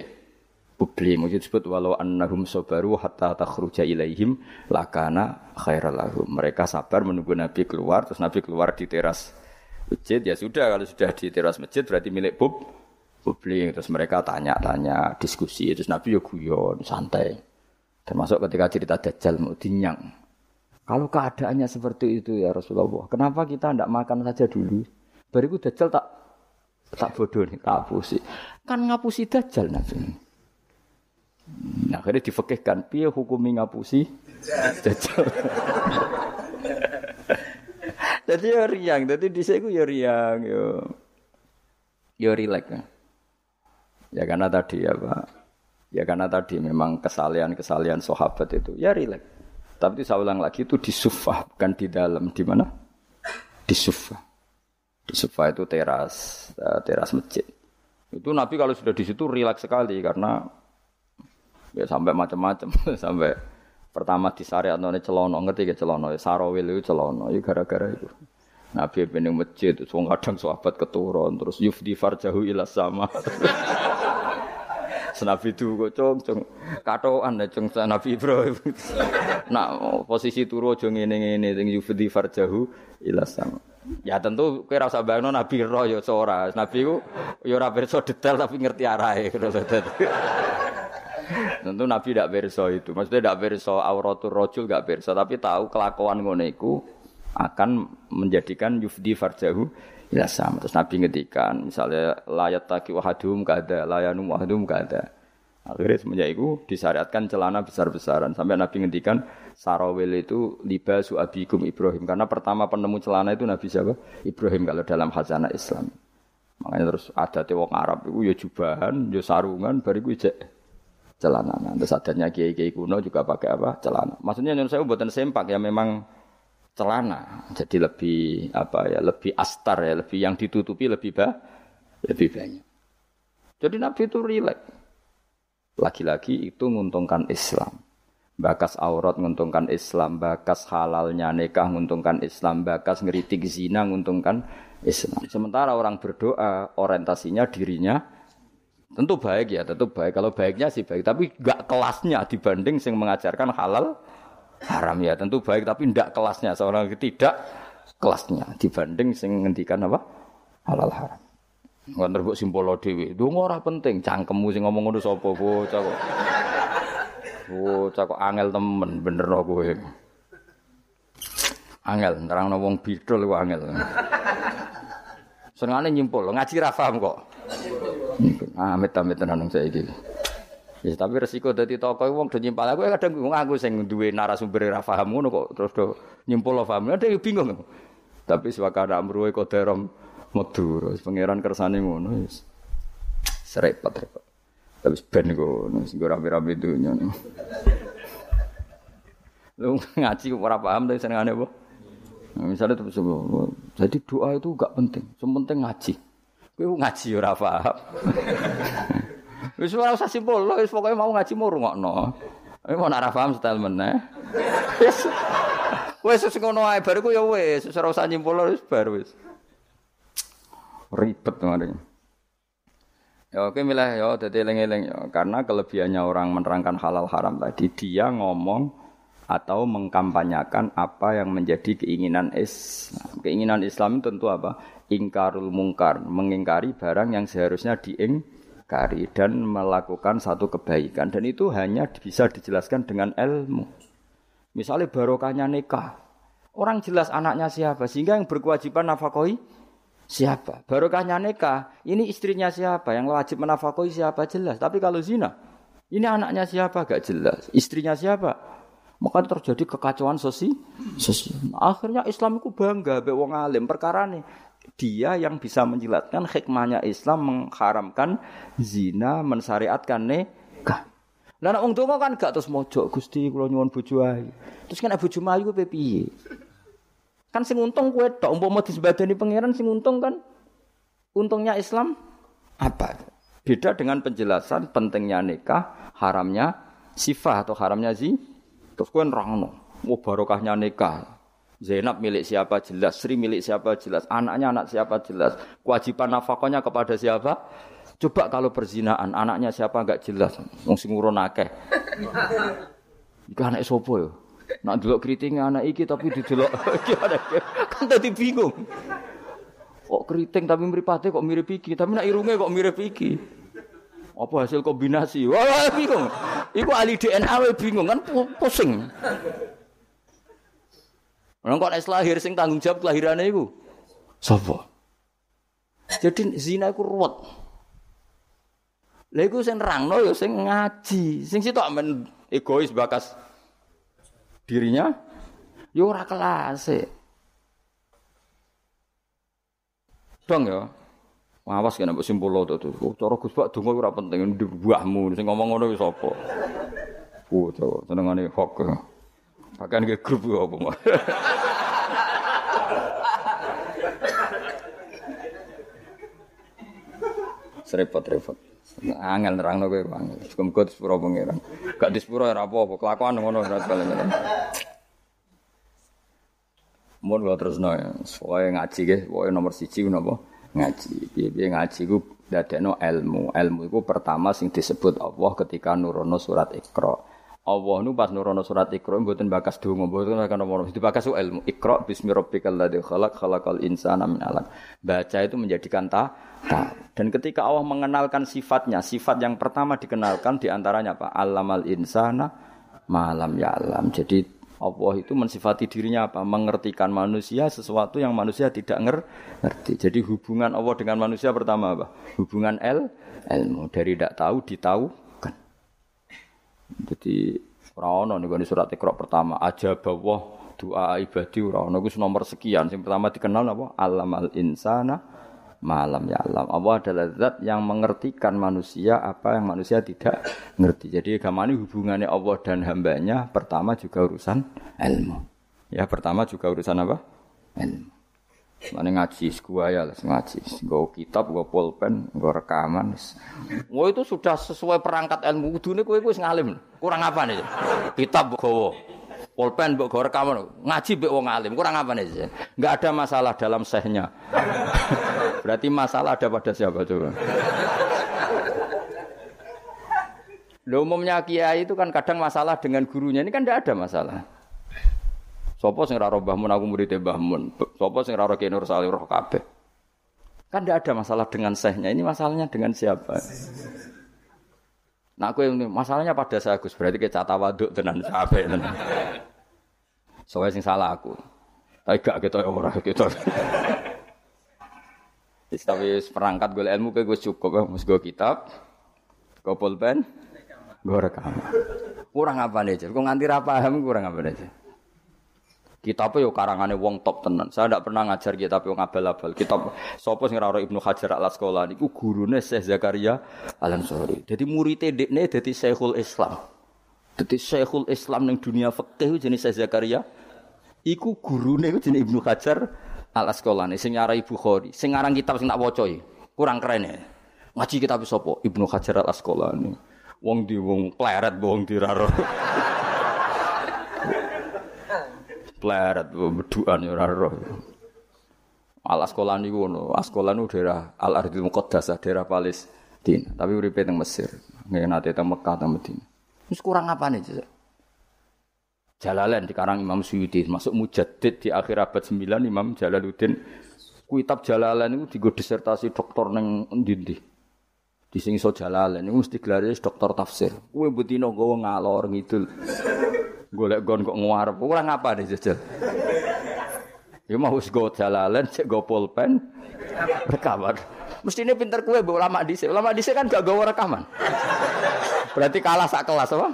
publik. Mungkin disebut walau annahum sabaru hatta takhruja ilaihim lakana khairal lahum. Mereka sabar menunggu Nabi keluar terus Nabi keluar di teras masjid ya sudah kalau sudah di teras masjid berarti milik pub publik terus mereka tanya-tanya diskusi terus Nabi yo guyon santai. Termasuk ketika cerita Dajjal mau dinyang kalau keadaannya seperti itu ya Rasulullah kenapa kita tidak makan saja dulu? Bariku Dajjal tak tak bodoh nih tak hapusi. Kan ngapusi Dajjal Nabi. Nah, akhirnya difekihkan piye hukumi ngapusi Dajjal? <laughs> Jadi ya riang jadi di ya riang yo. Yo rilek ya. Ya karena tadi ya Pak. Ya karena tadi memang kesalian-kesalian sahabat itu ya rileks. Tapi saya ulang lagi itu di sufah bukan di dalam di mana? Di sufah. Di sufah itu teras, uh, teras masjid. Itu Nabi kalau sudah di situ rileks sekali karena ya sampai macam-macam <laughs> sampai pertama di syariat none celono ngerti ke celono sarawil itu celono itu gara-gara itu Nabi bening masjid terus wong kadang sahabat keturun terus yufdi farjahu ila sama <laughs> Senabi itu kok cong cong katoan ya cong Nabi Ibrahim. <laughs> Nak posisi turu aja ngene-ngene sing yufdi farjahu ila sama. Ya tentu kowe ora usah bayangno Nabi roh ya ora. Nabi ku ya ora pirsa detail tapi ngerti arahe. <laughs> tentu Nabi tidak berso itu. Maksudnya tidak berso auratul rojul gak berso, tapi tahu kelakuan ngono akan menjadikan yufdi farjahu Ya sama. Terus Nabi ngedikan, misalnya layat taki wahadum kada, layanum wahadum kada. Akhirnya semenjak itu disyariatkan celana besar-besaran. Sampai Nabi ngedikan, sarawil itu liba suabikum Ibrahim. Karena pertama penemu celana itu Nabi siapa? Ibrahim kalau dalam khazanah Islam. Makanya terus ada tewok Arab itu ya jubahan, ya sarungan, bariku ijek celana. Nah, terus adanya kiai-kiai kuno juga pakai apa? Celana. Maksudnya yang saya buatan sempak ya memang celana. Jadi lebih apa ya, lebih astar ya, lebih yang ditutupi lebih bah, lebih banyak. Jadi Nabi itu rileks. Lagi-lagi itu menguntungkan Islam. Bakas aurat menguntungkan Islam, bakas halalnya nikah menguntungkan Islam, bakas ngeritik zina menguntungkan Islam. Sementara orang berdoa orientasinya dirinya tentu baik ya, tentu baik. Kalau baiknya sih baik, tapi gak kelasnya dibanding yang mengajarkan halal haram ya tentu baik tapi tidak kelasnya seorang tidak kelasnya dibanding sing ngendikan apa halal haram Nggak terbuk simpolo dewi, itu ora penting. Cangkemmu sing ngomong ngono sapa bocah kok. Bocah kok angel temen bener no kowe. Angel nerangno wong bidol kok angel. Senengane nyimpul, ngaji ra paham kok. Amit-amit tenan saiki. Ya, tapi resiko dadi tokoh wong do nyimpal aku kadang bingung aku sing duwe narasumber ra paham ngono kok terus do nyimpul paham. Ada bingung. Tapi swakana amruwe koderom medu terus pangeran kersane ngono wis. Serepot repot. Tapi ben ngono sing ora rame-rame. Lu ngaji ora paham tapi senengane apa? Nah, misalnya terus jadi doa itu gak penting, yang penting ngaji. Kowe ngaji ora paham. <laughs> Wis ora usah simpul, wis pokoke mau ngaji mau rungokno. Kowe mau ora paham style meneh. Wis wis wis ngono ae bariku ya wis, ora usah nyimpul wis bar wis. Ribet ngene. Ya oke milah ya dadi eling-eling ya karena kelebihannya orang menerangkan halal haram tadi dia ngomong atau mengkampanyakan apa yang menjadi keinginan Islam. Keinginan Islam tentu apa? Ingkarul mungkar, mengingkari barang yang seharusnya diing kari dan melakukan satu kebaikan dan itu hanya bisa dijelaskan dengan ilmu. Misalnya barokahnya nikah. Orang jelas anaknya siapa sehingga yang berkewajiban nafkahi siapa. Barokahnya nikah, ini istrinya siapa, yang wajib menafkahi siapa jelas. Tapi kalau zina, ini anaknya siapa gak jelas, istrinya siapa. Maka terjadi kekacauan sosial. Akhirnya Islam itu bangga be wong alim perkara nih dia yang bisa menjelaskan hikmahnya Islam mengharamkan zina, mensyariatkan nikah. Lah nek wong kan gak terus mojok Gusti kula nyuwun bojo. Terus kan bojo ayu ku piye? Kan sing untung kowe tok umpama disebadani pangeran sing untung kan untungnya Islam apa? Beda dengan penjelasan pentingnya nikah, haramnya sifat atau haramnya zi. Terus kowe nerangno, oh barokahnya nikah. Zainab milik siapa jelas, Sri milik siapa jelas, anaknya anak siapa jelas, kewajiban nafkahnya kepada siapa? Coba kalau perzinaan, anaknya siapa enggak jelas, wong sing akeh. <laughs> Iku anak sapa yo? Nak delok keriting anak iki tapi didelok <laughs> iki kan tadi bingung. Kok keriting tapi mripate kok mirip iki, tapi nak irunge kok mirip iki. Apa hasil kombinasi? Wah, bingung. Iku ahli DNA bingung kan pusing. Orang kok lahir sing tanggung jawab kelahirannya iku sapa? Jadi zina iku ruwet. Lha iku sing nerangno ya sing ngaji. Sing sitok men egois bakas dirinya ya ora kelas. Dong ya. Awas kena mbok simpul to tuh. Cara Gus Pak donga ora penting mbahmu sing ngomong ngono wis sapa. Oh, senengane hok. Bahkan ke grup apa mau. Serepot-repot. Angel nerangno kowe angel. Muga disepuro pangeran. Gak disepuro ora apa-apa, kelakuan ngono ora balen. Mun kula terusno ya. Soale ngaji nggih, pokoke nomor siji napa? Ngaji. Piye-piye ngaji ku dadekno ilmu. Ilmu iku pertama sing disebut Allah ketika nurono surat Iqra. Allah nu pas nurono surat Iqra mboten bakas donga, mboten akan nomor. Itu bakas ilmu. Iqra bismi rabbikal ladzi khalaq khalaqal insana min 'alaq. Baca itu menjadikan ta, ta. Dan ketika Allah mengenalkan sifatnya, sifat yang pertama dikenalkan di antaranya apa? Alamal insana malam ya alam. Jadi Allah itu mensifati dirinya apa? Mengertikan manusia sesuatu yang manusia tidak ngerti. Jadi hubungan Allah dengan manusia pertama apa? Hubungan el, ilmu. Dari tidak tahu, ditahukan. Jadi Rano nih surat Iqra pertama aja bawah doa ibadi Rano itu nomor sekian. Yang pertama dikenal apa? Alam al insana malam ya alam. Allah adalah zat yang mengertikan manusia apa yang manusia tidak ngerti. Jadi agama ini hubungannya Allah dan hambanya pertama juga urusan ilmu. Ya pertama juga urusan apa? Ilmu. Mana ngaji ya lah ngaji. Gue kitab, gue pulpen, gue rekaman. Wah itu sudah sesuai perangkat ilmu. Dunia gue gue ngalim. Kurang apa nih? Kitab gue pulpen mbok rekaman. Ngaji mbek wong alim. Kurang apa nih? Enggak ada masalah dalam sehnya. Berarti masalah ada pada siapa coba? Lo umumnya kiai itu kan kadang masalah dengan gurunya ini kan tidak ada masalah. Sopo sing raro bahmun aku murid bahmun. Sopo sing raro kiai Nur Salih roh kabeh. Kan tidak ada masalah dengan sehnya. Ini masalahnya dengan siapa? Nah aku yang masalahnya pada saya Gus berarti kayak cata waduk tenan capek tenan. Soalnya sing salah aku. Tapi gak gitu orang gitu. Tapi perangkat gue ilmu kayak gue cukup ya, gue kitab, gue pulpen, gue rekam. Kurang apa nih Kok nganti paham kurang apa nih Kitab yo karangannya wong top tenan. Saya tidak pernah ngajar kitab yo ngabal-abal. Kitab sapa sing ora Ibnu Hajar Al Asqalani niku gurune Syekh Zakaria Al Ansori. Jadi murid dekne dadi Syekhul Islam. Dadi Syekhul Islam ning dunia fikih jenis Syekh Zakaria. Iku gurune jenis Ibnu Hajar Al Asqalani sing nyarai Bukhari, sing ngarang kitab sing tak waca kurang keren ya. Ngaji kitab sapa? Ibnu Hajar Al Asqalani. Wong di wong pleret wong diraro. Pleret beduan ya ora roh. Al Asqalani ku ngono. Asqalani daerah Al Ardil Muqaddasah, daerah Palestina. Tapi uripe teng Mesir. Nggih nate teng Mekah teng Madinah. Wis kurang apa nih? Jalalain di karang Imam Suyuti masuk mujaddid di akhir abad 9 Imam Jalaluddin kitab Jalalain itu digo disertasi doktor neng ndi di sing iso Jalalain itu mesti gelare doktor tafsir kowe butino nggawa ngalor ngidul golek gon kok nguarep ora ngapa deh jajal Ya mau go Jalalain cek go pulpen rekaman mestine pinter kowe mbok ulama dhisik ulama dhisik kan gak gawa rekaman berarti kalah sak kelas apa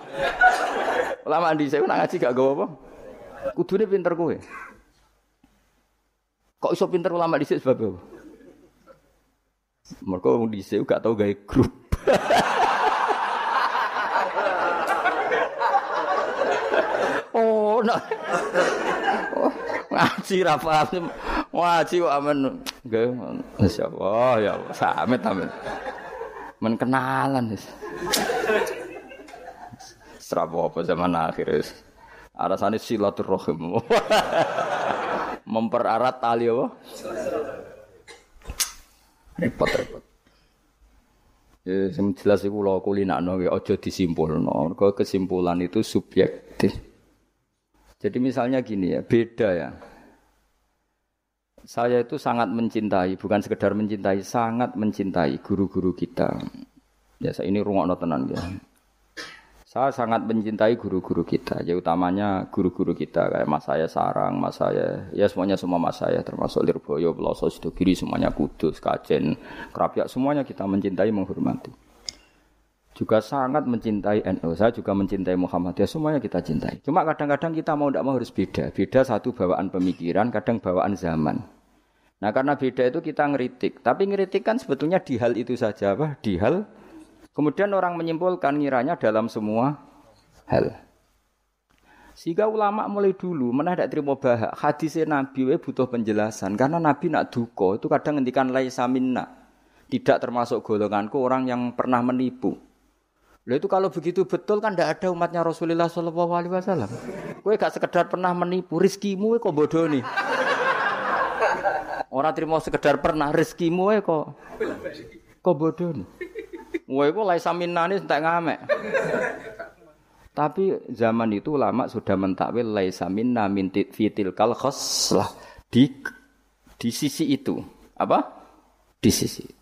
Lama di saya nak ngaji gak gawa apa? Kudune pinter kowe. Kok iso pinter ulama dhisik sebab apa? Mereka wong dhisik gak tau gawe grup. <laughs> oh, no. Oh, ngaji ra paham. Ngaji kok amen masyaallah ya Allah, samet amen. Men kenalan wis. Apa zaman akhir. Alasannya silaturahim. <laughs> Mempererat tali apa? Repot-repot. Ya, yang jelas kulinakno ya ojo disimpulno. Kalau kesimpulan itu subjektif. Jadi misalnya gini ya, beda ya. Saya itu sangat mencintai, bukan sekedar mencintai, sangat mencintai guru-guru kita. Ya, saya ini rungokno tenan ya. Saya sangat mencintai guru-guru kita, ya utamanya guru-guru kita kayak Mas saya Sarang, Mas saya, ya semuanya semua Mas saya termasuk Lirboyo, Beloso, Sidogiri, semuanya Kudus, Kajen, Kerapia, semuanya kita mencintai, menghormati. Juga sangat mencintai NU, saya juga mencintai Muhammadiyah, semuanya kita cintai. Cuma kadang-kadang kita mau tidak mau harus beda, beda satu bawaan pemikiran, kadang bawaan zaman. Nah karena beda itu kita ngeritik, tapi ngeritik kan sebetulnya di hal itu saja, apa? Di hal Kemudian orang menyimpulkan ngiranya dalam semua hal. Sehingga ulama mulai dulu mana terima bahak hadisnya Nabi we butuh penjelasan karena Nabi nak duko itu kadang ngendikan laisa minna. tidak termasuk golonganku orang yang pernah menipu. Loh itu kalau begitu betul kan tidak ada umatnya Rasulullah Shallallahu Alaihi Wasallam. Kue gak sekedar pernah menipu rizkimu kok bodoh nih. Orang terima sekedar pernah rizkimu kok kok bodoh nih. Kue kok lai saminani tak ngamek. Tapi zaman itu lama sudah mentakwil laisa minna min fitil kal khoslah di di sisi itu. Apa? Di sisi itu.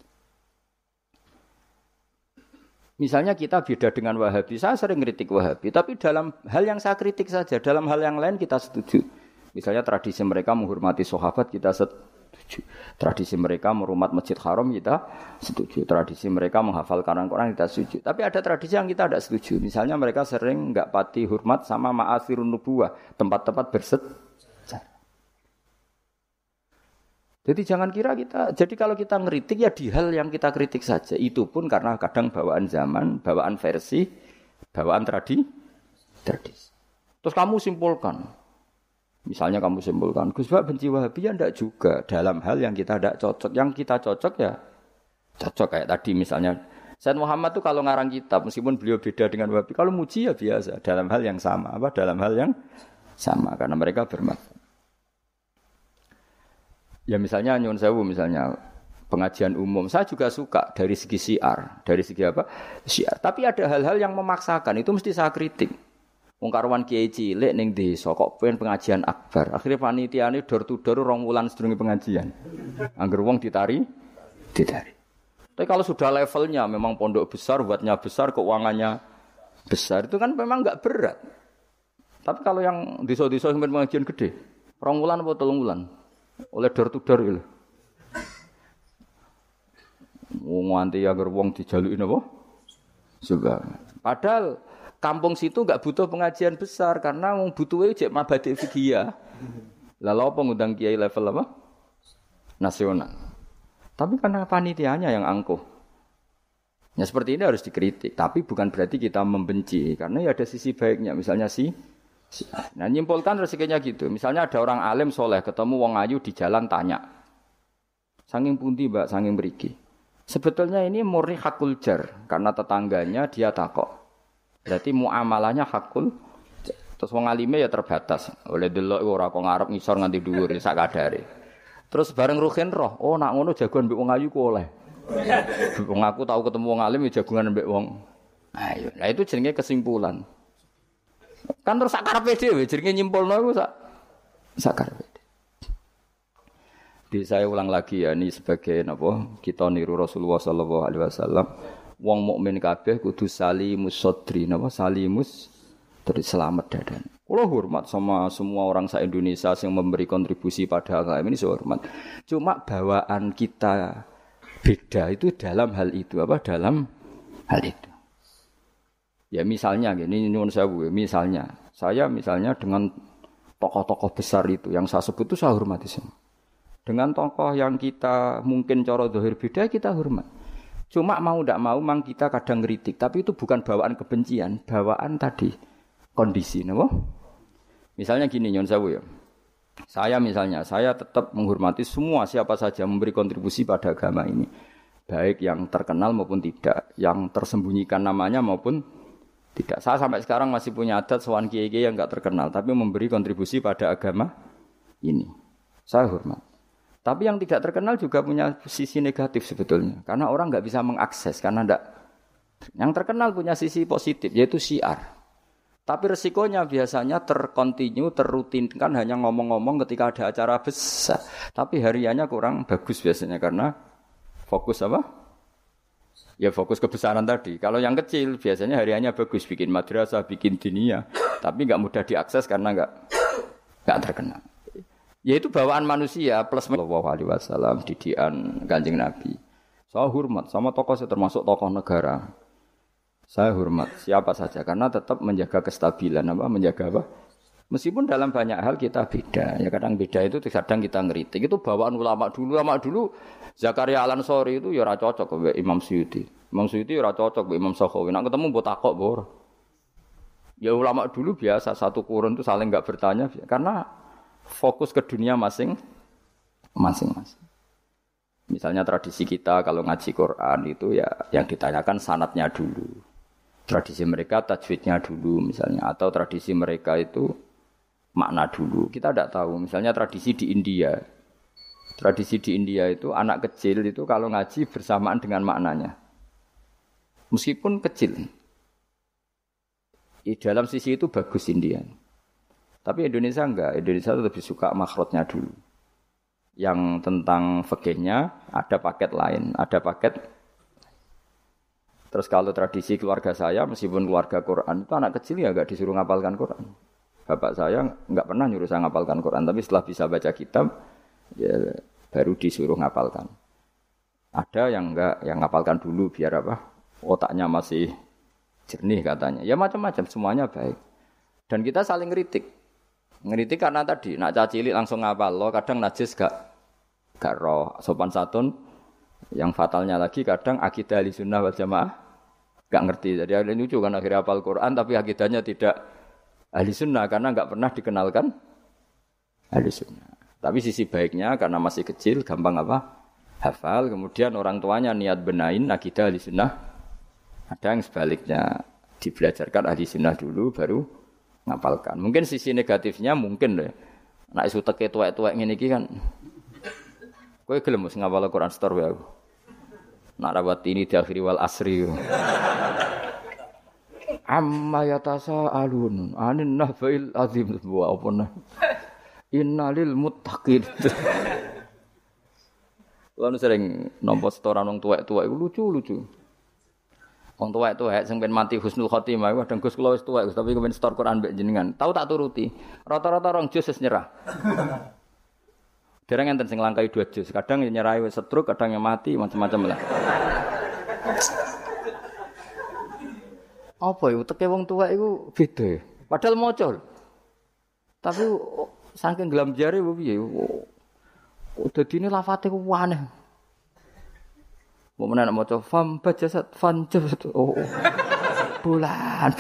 Misalnya kita beda dengan Wahabi, saya sering kritik Wahabi, tapi dalam hal yang saya kritik saja, dalam hal yang lain kita setuju. Misalnya tradisi mereka menghormati sahabat kita setuju. Tradisi mereka merumat masjid haram kita setuju. Tradisi mereka menghafal Quran kita setuju. Tapi ada tradisi yang kita tidak setuju. Misalnya mereka sering nggak pati hormat sama ma'asirun nubuah, tempat-tempat berset Jadi jangan kira kita, jadi kalau kita ngeritik ya di hal yang kita kritik saja. Itu pun karena kadang bawaan zaman, bawaan versi, bawaan tradi, tradisi. Terus kamu simpulkan, misalnya kamu simpulkan, Gus Pak benci Wahabi ya enggak juga dalam hal yang kita tidak cocok. Yang kita cocok ya cocok kayak tadi misalnya Said Muhammad tuh kalau ngarang kitab meskipun beliau beda dengan Wahabi, kalau muji ya biasa dalam hal yang sama, apa dalam hal yang sama karena mereka bermanfaat. Ya misalnya nyun sewu misalnya pengajian umum. Saya juga suka dari segi siar, dari segi apa? Siar. Tapi ada hal-hal yang memaksakan itu mesti saya kritik. Wong karuan kiai cilik ning desa kok pengen pengajian akbar. Akhirnya panitiane door to door rong wulan sedurunge pengajian. Angger wong ditari, ditari. Tapi kalau sudah levelnya memang pondok besar, buatnya besar, keuangannya besar, itu kan memang nggak berat. Tapi kalau yang desa-desa yang pengajian gede, rong wulan atau telung wulan, oleh door to door gitu. Wong nganti agar wong dijalukin apa? Juga. Padahal kampung situ nggak butuh pengajian besar karena wong butuh cek mabadi fikih. Lalu apa ngundang kiai level apa? Nasional. Tapi karena panitianya yang angkuh. Ya seperti ini harus dikritik, tapi bukan berarti kita membenci karena ya ada sisi baiknya. Misalnya si Nah nyimpulkan rezekinya gitu. Misalnya ada orang alim soleh ketemu wong ayu di jalan tanya. Sanging pundi mbak, sanging beriki. Sebetulnya ini murni hakul jar karena tetangganya dia takok. Berarti muamalahnya hakul. Terus wong alime ya terbatas. Oleh delok ora kok ngarep ngisor nganti dhuwur ya sak kadare. Terus bareng ruhin roh, oh nak ngono jagoan mbek wong ayu ku oleh. <laughs> Wong aku tahu ketemu wong alim ya jagungan mbek wong. Ayo, nah itu jenenge kesimpulan. Kan terus sakar dhewe jenenge nyimpulno iku sak sakar Di saya ulang lagi ya ini sebagai napa kita niru Rasulullah sallallahu alaihi wasallam wong mukmin kabeh kudu salimus sodri napa salimus dari selamat dadan. Kalau hormat sama semua orang sa Indonesia yang memberi kontribusi pada agama ini saya hormat. Cuma bawaan kita beda itu dalam hal itu apa dalam hal itu. Ya misalnya gini nyuwun sewu, misalnya saya misalnya dengan tokoh-tokoh besar itu yang saya sebut itu saya hormati semua. Dengan tokoh yang kita mungkin coro dohir beda kita hormat. Cuma mau tidak mau mang kita kadang ngeritik, tapi itu bukan bawaan kebencian, bawaan tadi kondisi, nabo. Misalnya gini nyuwun sewu ya. Saya misalnya, saya tetap menghormati semua siapa saja memberi kontribusi pada agama ini. Baik yang terkenal maupun tidak, yang tersembunyikan namanya maupun tidak. Saya sampai sekarang masih punya adat sowan kiai yang nggak terkenal, tapi memberi kontribusi pada agama ini. Saya hormat. Tapi yang tidak terkenal juga punya sisi negatif sebetulnya, karena orang nggak bisa mengakses karena tidak. Yang terkenal punya sisi positif yaitu siar. Tapi resikonya biasanya terkontinu, terrutinkan hanya ngomong-ngomong ketika ada acara besar. Tapi hariannya kurang bagus biasanya karena fokus apa? Ya fokus kebesaran tadi. Kalau yang kecil biasanya hariannya bagus, bikin madrasah, bikin dunia, tapi nggak mudah diakses karena nggak nggak terkenal. Yaitu bawaan manusia plus Sallallahu Alaihi Wasallam didian kanjeng Nabi. Saya hormat sama tokoh saya termasuk tokoh negara. Saya hormat siapa saja karena tetap menjaga kestabilan apa menjaga apa Meskipun dalam banyak hal kita beda, ya kadang beda itu kadang kita ngeritik. Itu bawaan ulama dulu, ulama dulu Zakaria Al Ansori itu ya cocok ke Imam Suyuti. Imam Suyuti ya ora cocok ke Imam Sakhawi. Nak ketemu mbok takok bor. Ya ulama dulu biasa satu kurun itu saling nggak bertanya karena fokus ke dunia masing masing-masing. Misalnya tradisi kita kalau ngaji Quran itu ya yang ditanyakan sanatnya dulu. Tradisi mereka tajwidnya dulu misalnya atau tradisi mereka itu makna dulu. Kita tidak tahu. Misalnya tradisi di India. Tradisi di India itu anak kecil itu kalau ngaji bersamaan dengan maknanya. Meskipun kecil. Di dalam sisi itu bagus India. Tapi Indonesia enggak. Indonesia lebih suka makhrotnya dulu yang tentang fikihnya ada paket lain, ada paket Terus kalau tradisi keluarga saya, meskipun keluarga Quran itu anak kecil ya nggak disuruh ngapalkan Quran. Bapak saya nggak pernah nyuruh saya ngapalkan Quran, tapi setelah bisa baca kitab, ya baru disuruh ngapalkan. Ada yang nggak, yang ngapalkan dulu biar apa? Otaknya masih jernih katanya. Ya macam-macam, semuanya baik. Dan kita saling kritik. Ngeritik karena tadi, nak cilik langsung ngapal lo, kadang najis gak gak roh sopan satun. Yang fatalnya lagi kadang akidah ahli sunnah wal jamaah gak ngerti. Jadi ada lucu kan akhirnya hafal Quran tapi akidahnya tidak ahli sunnah karena gak pernah dikenalkan ahli sunnah. Tapi sisi baiknya karena masih kecil gampang apa? Hafal, kemudian orang tuanya niat benain akidah ahli sunnah. Ada yang sebaliknya dibelajarkan ahli sunnah dulu baru ngapalkan. Mungkin sisi negatifnya mungkin deh. Nak isu teke tuwek-tuwek iki kan. Kowe gelem ngapal Quran store aku. Nak rawat ini di akhir wal asri. Amma yatasa alun anin nahfail azim wa apa. Innalil muttaqin. Lalu sering nompo setoran lucu-lucu. Wong tua itu hek sing ben mati husnul khotimah kadang Gus wis tuwek tapi kepen setor Quran mbek jenengan. Tahu tak turuti. Rata-rata rong jus nyerah. Dereng enten sing langkai dua jus. Kadang yang nyerah wis setruk, kadang yang mati macam-macam lah. Apa ya teke wong tua iku beda ya. Padahal maca. Tapi saking gelam jari piye? Oh, dadine lafate ku aneh. Mau mana mau coba fam bajasat fan jasad. Oh, bulan.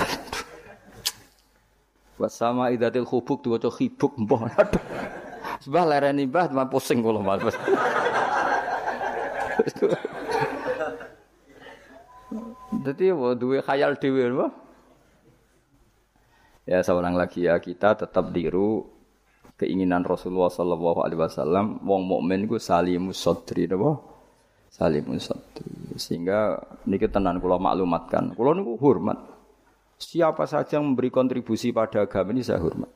Wasama idatil hubuk dua coba hibuk mbah. Sebab lereni mbah cuma pusing kalau mas. Jadi dua khayal dewi mbah. Ya seorang lagi ya kita tetap diru keinginan Rasulullah Sallallahu Alaihi Wasallam. Wong mukmin ku salimus sodri, nabo salimun satu. Sehingga niki tenan kula maklumatkan. Kula niku hormat. Siapa saja yang memberi kontribusi pada agama ini saya hormat.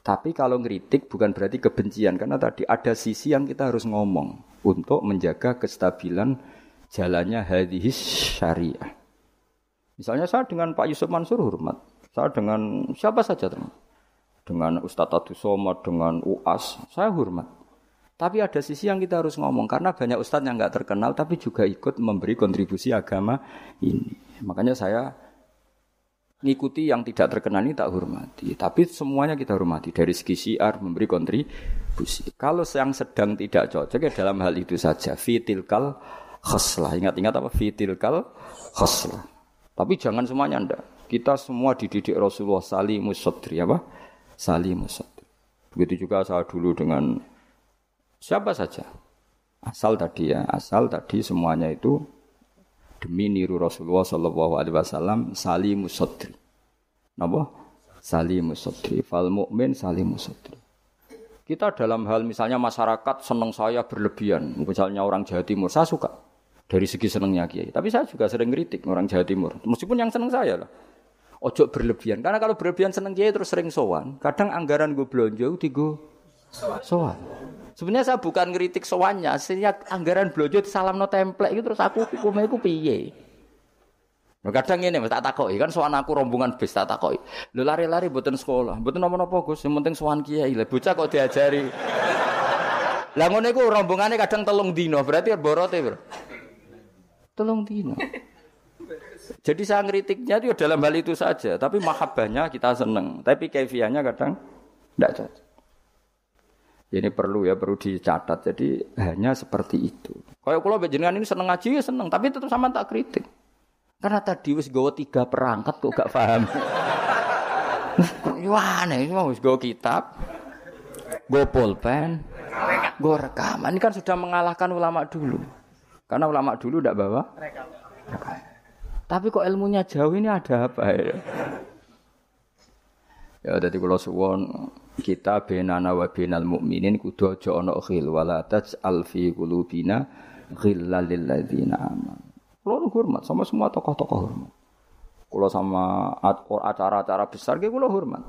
Tapi kalau ngeritik bukan berarti kebencian karena tadi ada sisi yang kita harus ngomong untuk menjaga kestabilan jalannya hadis syariah. Misalnya saya dengan Pak Yusuf Mansur hormat. Saya dengan siapa saja teman. Dengan Ustadz Adu Somad, dengan UAS, saya hormat. Tapi ada sisi yang kita harus ngomong karena banyak ustadz yang nggak terkenal tapi juga ikut memberi kontribusi agama ini. Makanya saya ngikuti yang tidak terkenal ini tak hormati. Tapi semuanya kita hormati dari segi syiar memberi kontribusi. Kalau yang sedang tidak cocok ya dalam hal itu saja fitilkal khoslah. Ingat-ingat apa fitilkal khoslah. Tapi jangan semuanya ndak. Kita semua dididik Rasulullah salimus sodri apa? Salimus sodri. Begitu juga saya dulu dengan Siapa saja. Asal tadi ya, asal tadi semuanya itu demi niru Rasulullah Shallallahu Alaihi Wasallam salimus sodri. Napa? Salimus sodri. Fal mukmin salimus sodri. Kita dalam hal misalnya masyarakat senang saya berlebihan. Misalnya orang Jawa Timur, saya suka dari segi senangnya kiai. Tapi saya juga sering kritik orang Jawa Timur. Meskipun yang senang saya lah. Ojo berlebihan. Karena kalau berlebihan seneng kiai terus sering sowan. Kadang anggaran gue belanja gue sowan. Sebenarnya saya bukan ngeritik sowannya, sehingga anggaran blojo salam no template itu terus aku hukumnya itu piye. Nah, kadang ini tak takoki kan sowan aku rombongan bis tak takoki. Lho lari-lari mboten sekolah, mboten napa-napa Gus, yang penting sowan kiai. Lah bocah kok diajari. Lah ngono iku rombongane kadang telung dino, berarti borote, Bro. Telung dino. <laughs> Jadi saya ngeritiknya itu dalam hal itu saja, tapi mahabbahnya kita seneng, tapi kefiahnya kadang tidak cocok. Ini perlu ya, perlu dicatat. Jadi hanya seperti itu. Kalau kalau jenengan ini seneng ngaji ya seneng, tapi tetap sama tak kritik. Karena tadi wis gawa tiga perangkat kok gak paham. Wah, nih, wis gawa kitab, gawa pulpen, gue rekaman. Ini kan sudah mengalahkan ulama dulu. Karena ulama dulu tidak bawa. Tapi kok ilmunya jauh ini ada apa ya? Ya jadi kalau suwon kita benana wa benal mukminin kudu aja ana khil wala taj'al fi qulubina ghillal lil ladzina amanu. Kulo hormat sama semua tokoh-tokoh hormat. Kulo sama acara-acara besar ge kulo hormat.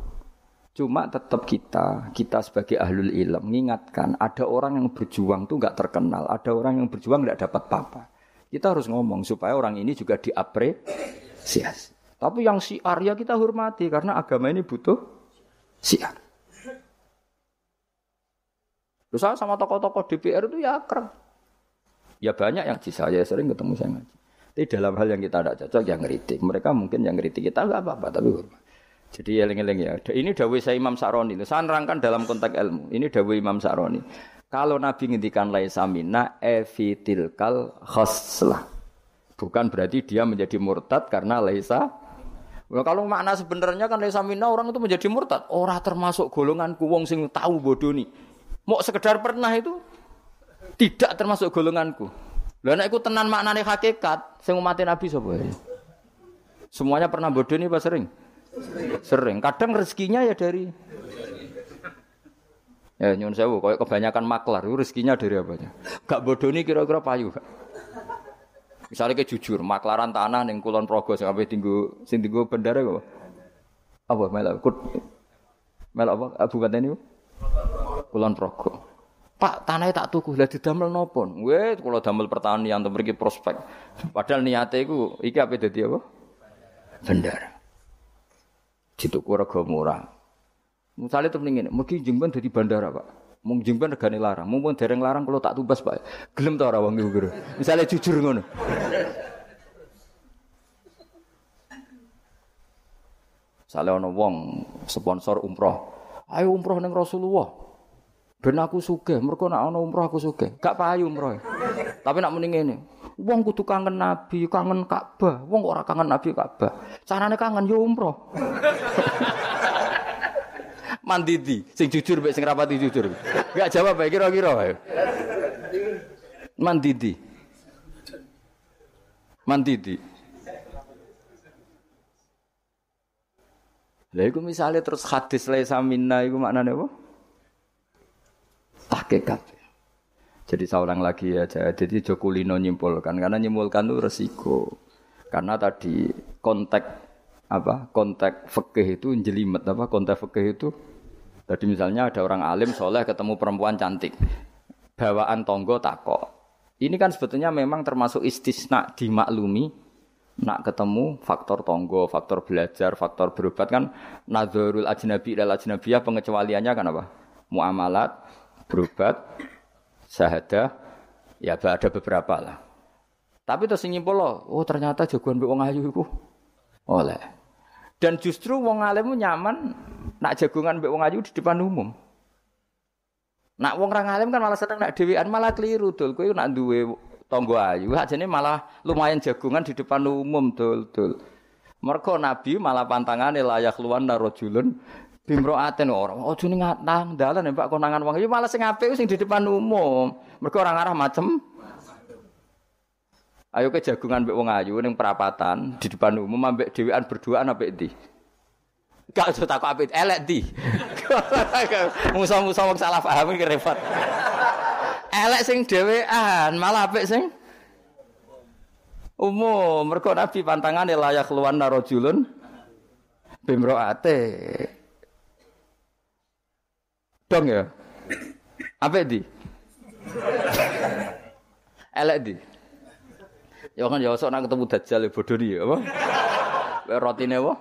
Cuma tetap kita, kita sebagai ahlul ilm mengingatkan ada orang yang berjuang tuh nggak terkenal, ada orang yang berjuang nggak dapat apa-apa. Kita harus ngomong supaya orang ini juga diapresiasi. Tapi yang siar ya kita hormati karena agama ini butuh siar. Terus sama tokoh-tokoh DPR itu ya akrab. Ya banyak yang di saya sering ketemu saya ngaji. Tapi dalam hal yang kita tidak cocok yang ngeritik. Mereka mungkin yang ngeritik kita nggak apa-apa tapi hormat. Jadi eling-eling ya. Ini dawai saya Imam Sa'roni. Saya nerangkan dalam konteks ilmu. Ini dawai Imam Sa'roni. Kalau Nabi ngendikan laisa minna evitilkal khoslah. Bukan berarti dia menjadi murtad karena laisa Nah, kalau makna sebenarnya kan laisa minna orang itu menjadi murtad. Orang termasuk golongan kuwong sing tahu bodoh nih. Mau sekedar pernah itu tidak termasuk golonganku. Lah nek iku tenan maknane hakikat sing umat Nabi sapa ya? Semuanya pernah bodoh nih Pak sering? Sering. Kadang rezekinya ya dari Ya nyun sewu, kayak kebanyakan maklar, rezekinya dari apanya? Gak nih kira-kira payu. Misalnya kayak jujur, maklaran tanah yang kulon progo sampai tinggu, sing tinggu bendara apa? Apa melak? Kut, melak apa? Abu ini? Kulon progo. Pak tanahnya tak tuku lah didamel nopo? Weh, kalau damel pertanian atau pergi prospek. Padahal niatnya itu, iki apa jadi apa? Bendara dituku rega murah. Misalnya tuh ini, mungkin jengban dari bandara pak. Mau jengban regane larang, pun dereng larang kalau tak tubas pak. Gelem tau orang wong iku Misalnya jujur ngono. Misalnya ono wong sponsor umroh, ayo umroh neng Rasulullah. Ben aku suge, mereka nak ono umroh aku suge. Gak payu umroh. Tapi nak mending ini, Wong kudu kangen Nabi, kangen Ka'bah. Wong ora kangen Nabi Ka'bah. Carane kangen yo umroh. <laughs> Mandidi, sing jujur mek sing rapati jujur. Enggak jawab bae kira-kira. Mandidi. Mandidi. Lah iku misale terus hadis laisa minna iku maknane apa? Hakikat. Jadi ulang lagi ya, jadi Jokulino nyimpulkan. Karena nyimpulkan itu resiko. Karena tadi kontek apa kontek fikih itu jelimet. Apa kontek fikih itu? Tadi misalnya ada orang alim soleh ketemu perempuan cantik. Bawaan tonggo takok. Ini kan sebetulnya memang termasuk istisna dimaklumi nak ketemu faktor tonggo, faktor belajar, faktor berobat. Kan nazarul ajnabi dan ajnabiyah pengecualiannya kan apa? Muamalat, berobat, syahadah ya ada beberapa lah. Tapi terus nyimpul loh, oh ternyata jagoan mbek wong ayu iku oleh. Dan justru wong alim nyaman nak jagongan mbek wong ayu di depan umum. Nak wong orang alim kan malah seneng nak dhewean malah keliru dul. Kowe nak duwe tonggo ayu, ajane malah lumayan jagongan di depan umum dul dul. Mergo Nabi malah pantangane layak luwan narojulun bimroaten ora. Ojo ning ngatang dalan ya Pak konangan wong. Ya malah sing apik sing di depan umum. Mergo orang arah macem. Ayo ke jagungan mbek wong ayu ning perapatan di depan umum ambek dhewean berduaan apik ndi? Gak usah takut apik elek ndi. <laughs> Musa-musa wong salah paham iki repot. Elek sing dhewean, malah apik sing umum. Mergo Nabi pantangane layak luwan narojulun bimroate. Dong ya. Apa di? Elek di. Ya kan ya sok nak ketemu dajjal bodoh di apa? Rotine apa?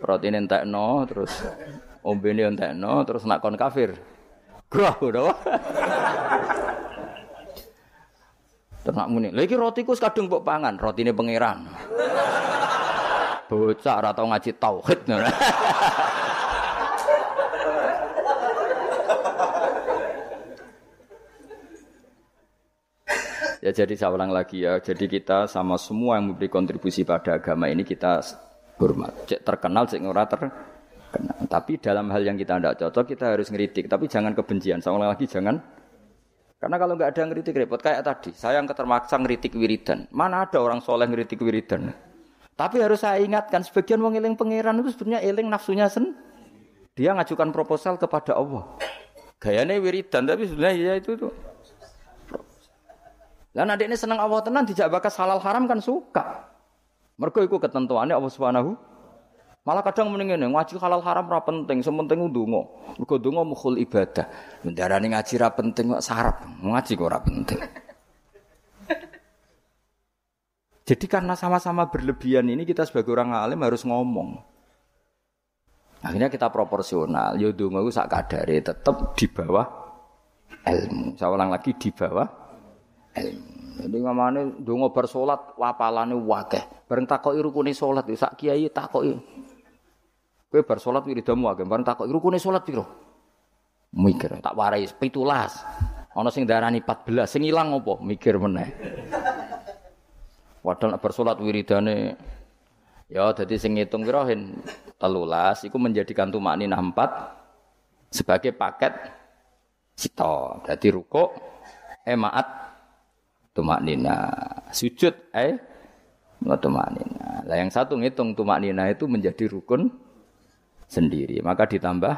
Rotine entekno terus ombene entekno terus nak kon kafir. Grah ngono. Ternak muni. Lha iki rotiku kadung mbok pangan, rotine pangeran. Bocah ora tau ngaji tauhid. Ya jadi saya ulang lagi ya. Jadi kita sama semua yang memberi kontribusi pada agama ini kita hormat. Cek terkenal, cek ora terkenal. Tapi dalam hal yang kita tidak cocok, kita harus ngeritik. Tapi jangan kebencian. Sama lagi jangan. Karena kalau nggak ada ngeritik repot. Kayak tadi, saya yang ketermaksa ngeritik wiridan. Mana ada orang soleh ngeritik wiridan? Tapi harus saya ingatkan, sebagian wong eling pangeran itu sebenarnya eling nafsunya sen. Dia ngajukan proposal kepada Allah. Gayanya wiridan, tapi sebenarnya ya itu tuh. Lah nanti ini seneng Allah tenan dijak bakas halal haram kan suka. Mergo iku ketentuannya Allah Subhanahu Malah kadang mending ngene, ngaji halal haram ora penting, sementing ndonga. Mergo ndonga mukhul ibadah. Mendarani ngaji ra penting kok sarap, ngaji kok ora penting. <laughs> Jadi karena sama-sama berlebihan ini kita sebagai orang alim harus ngomong. Akhirnya kita proporsional. Yo donga sak kadare tetap di bawah ilmu. Saya ulang lagi di bawah. Jadi ngamane donga bar salat wapalane wakeh. Bareng takoki rukune salat sak kiai takoki. Kowe bar salat wiridamu akeh, bareng takoki rukune salat piro? Mikir, tak warai 17. Ana sing darani 14, sing ilang apa? Mikir meneh. Padahal bar salat wiridane ya dadi sing ngitung piro hen 13 iku menjadikan tumak ninah 4 sebagai paket sito. Dadi rukuk emaat tumak nina sujud eh tumak nina. Lah yang satu ngitung tumak nina itu menjadi rukun sendiri. Maka ditambah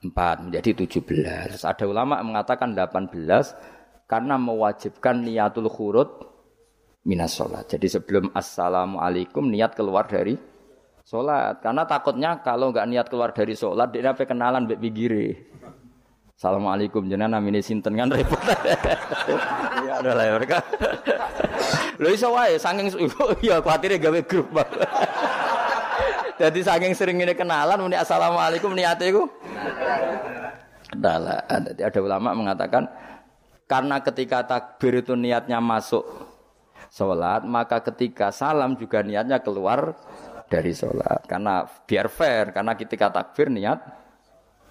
4 menjadi 17. Ada ulama mengatakan 18 karena mewajibkan niatul khurut minas sholat. Jadi sebelum assalamualaikum niat keluar dari sholat. Karena takutnya kalau nggak niat keluar dari sholat dia apa kenalan bek. Assalamualaikum jenengan namine sinten kan repot. <laughs> ya ada lah ya, mereka. Lho iso wae saking <laughs> ya kuatire gawe grup. Jadi saking sering ini kenalan, muni assalamualaikum niatnya itu. Kenalan. Jadi ada ulama mengatakan karena ketika takbir itu niatnya masuk sholat, maka ketika salam juga niatnya keluar dari sholat. Karena biar fair, karena ketika takbir niat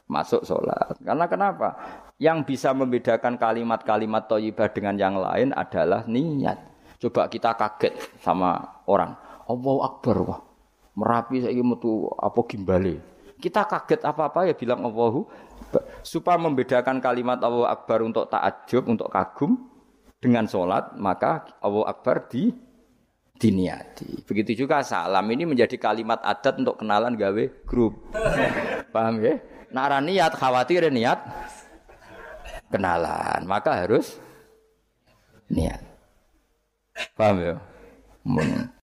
masuk sholat. Karena kenapa? Yang bisa membedakan kalimat-kalimat toyibah dengan yang lain adalah niat. Coba kita kaget sama orang. Allahu Akbar. Wah, Merapi saya metu apa gimbale. Kita kaget apa-apa ya bilang Allahu supaya membedakan kalimat Allahu Akbar untuk takjub, untuk kagum dengan sholat, maka Allahu Akbar di diniati. Begitu juga salam ini menjadi kalimat adat untuk kenalan gawe grup. Paham ya? Nara niat khawatir niat kenalan, maka harus niat. Paham ya?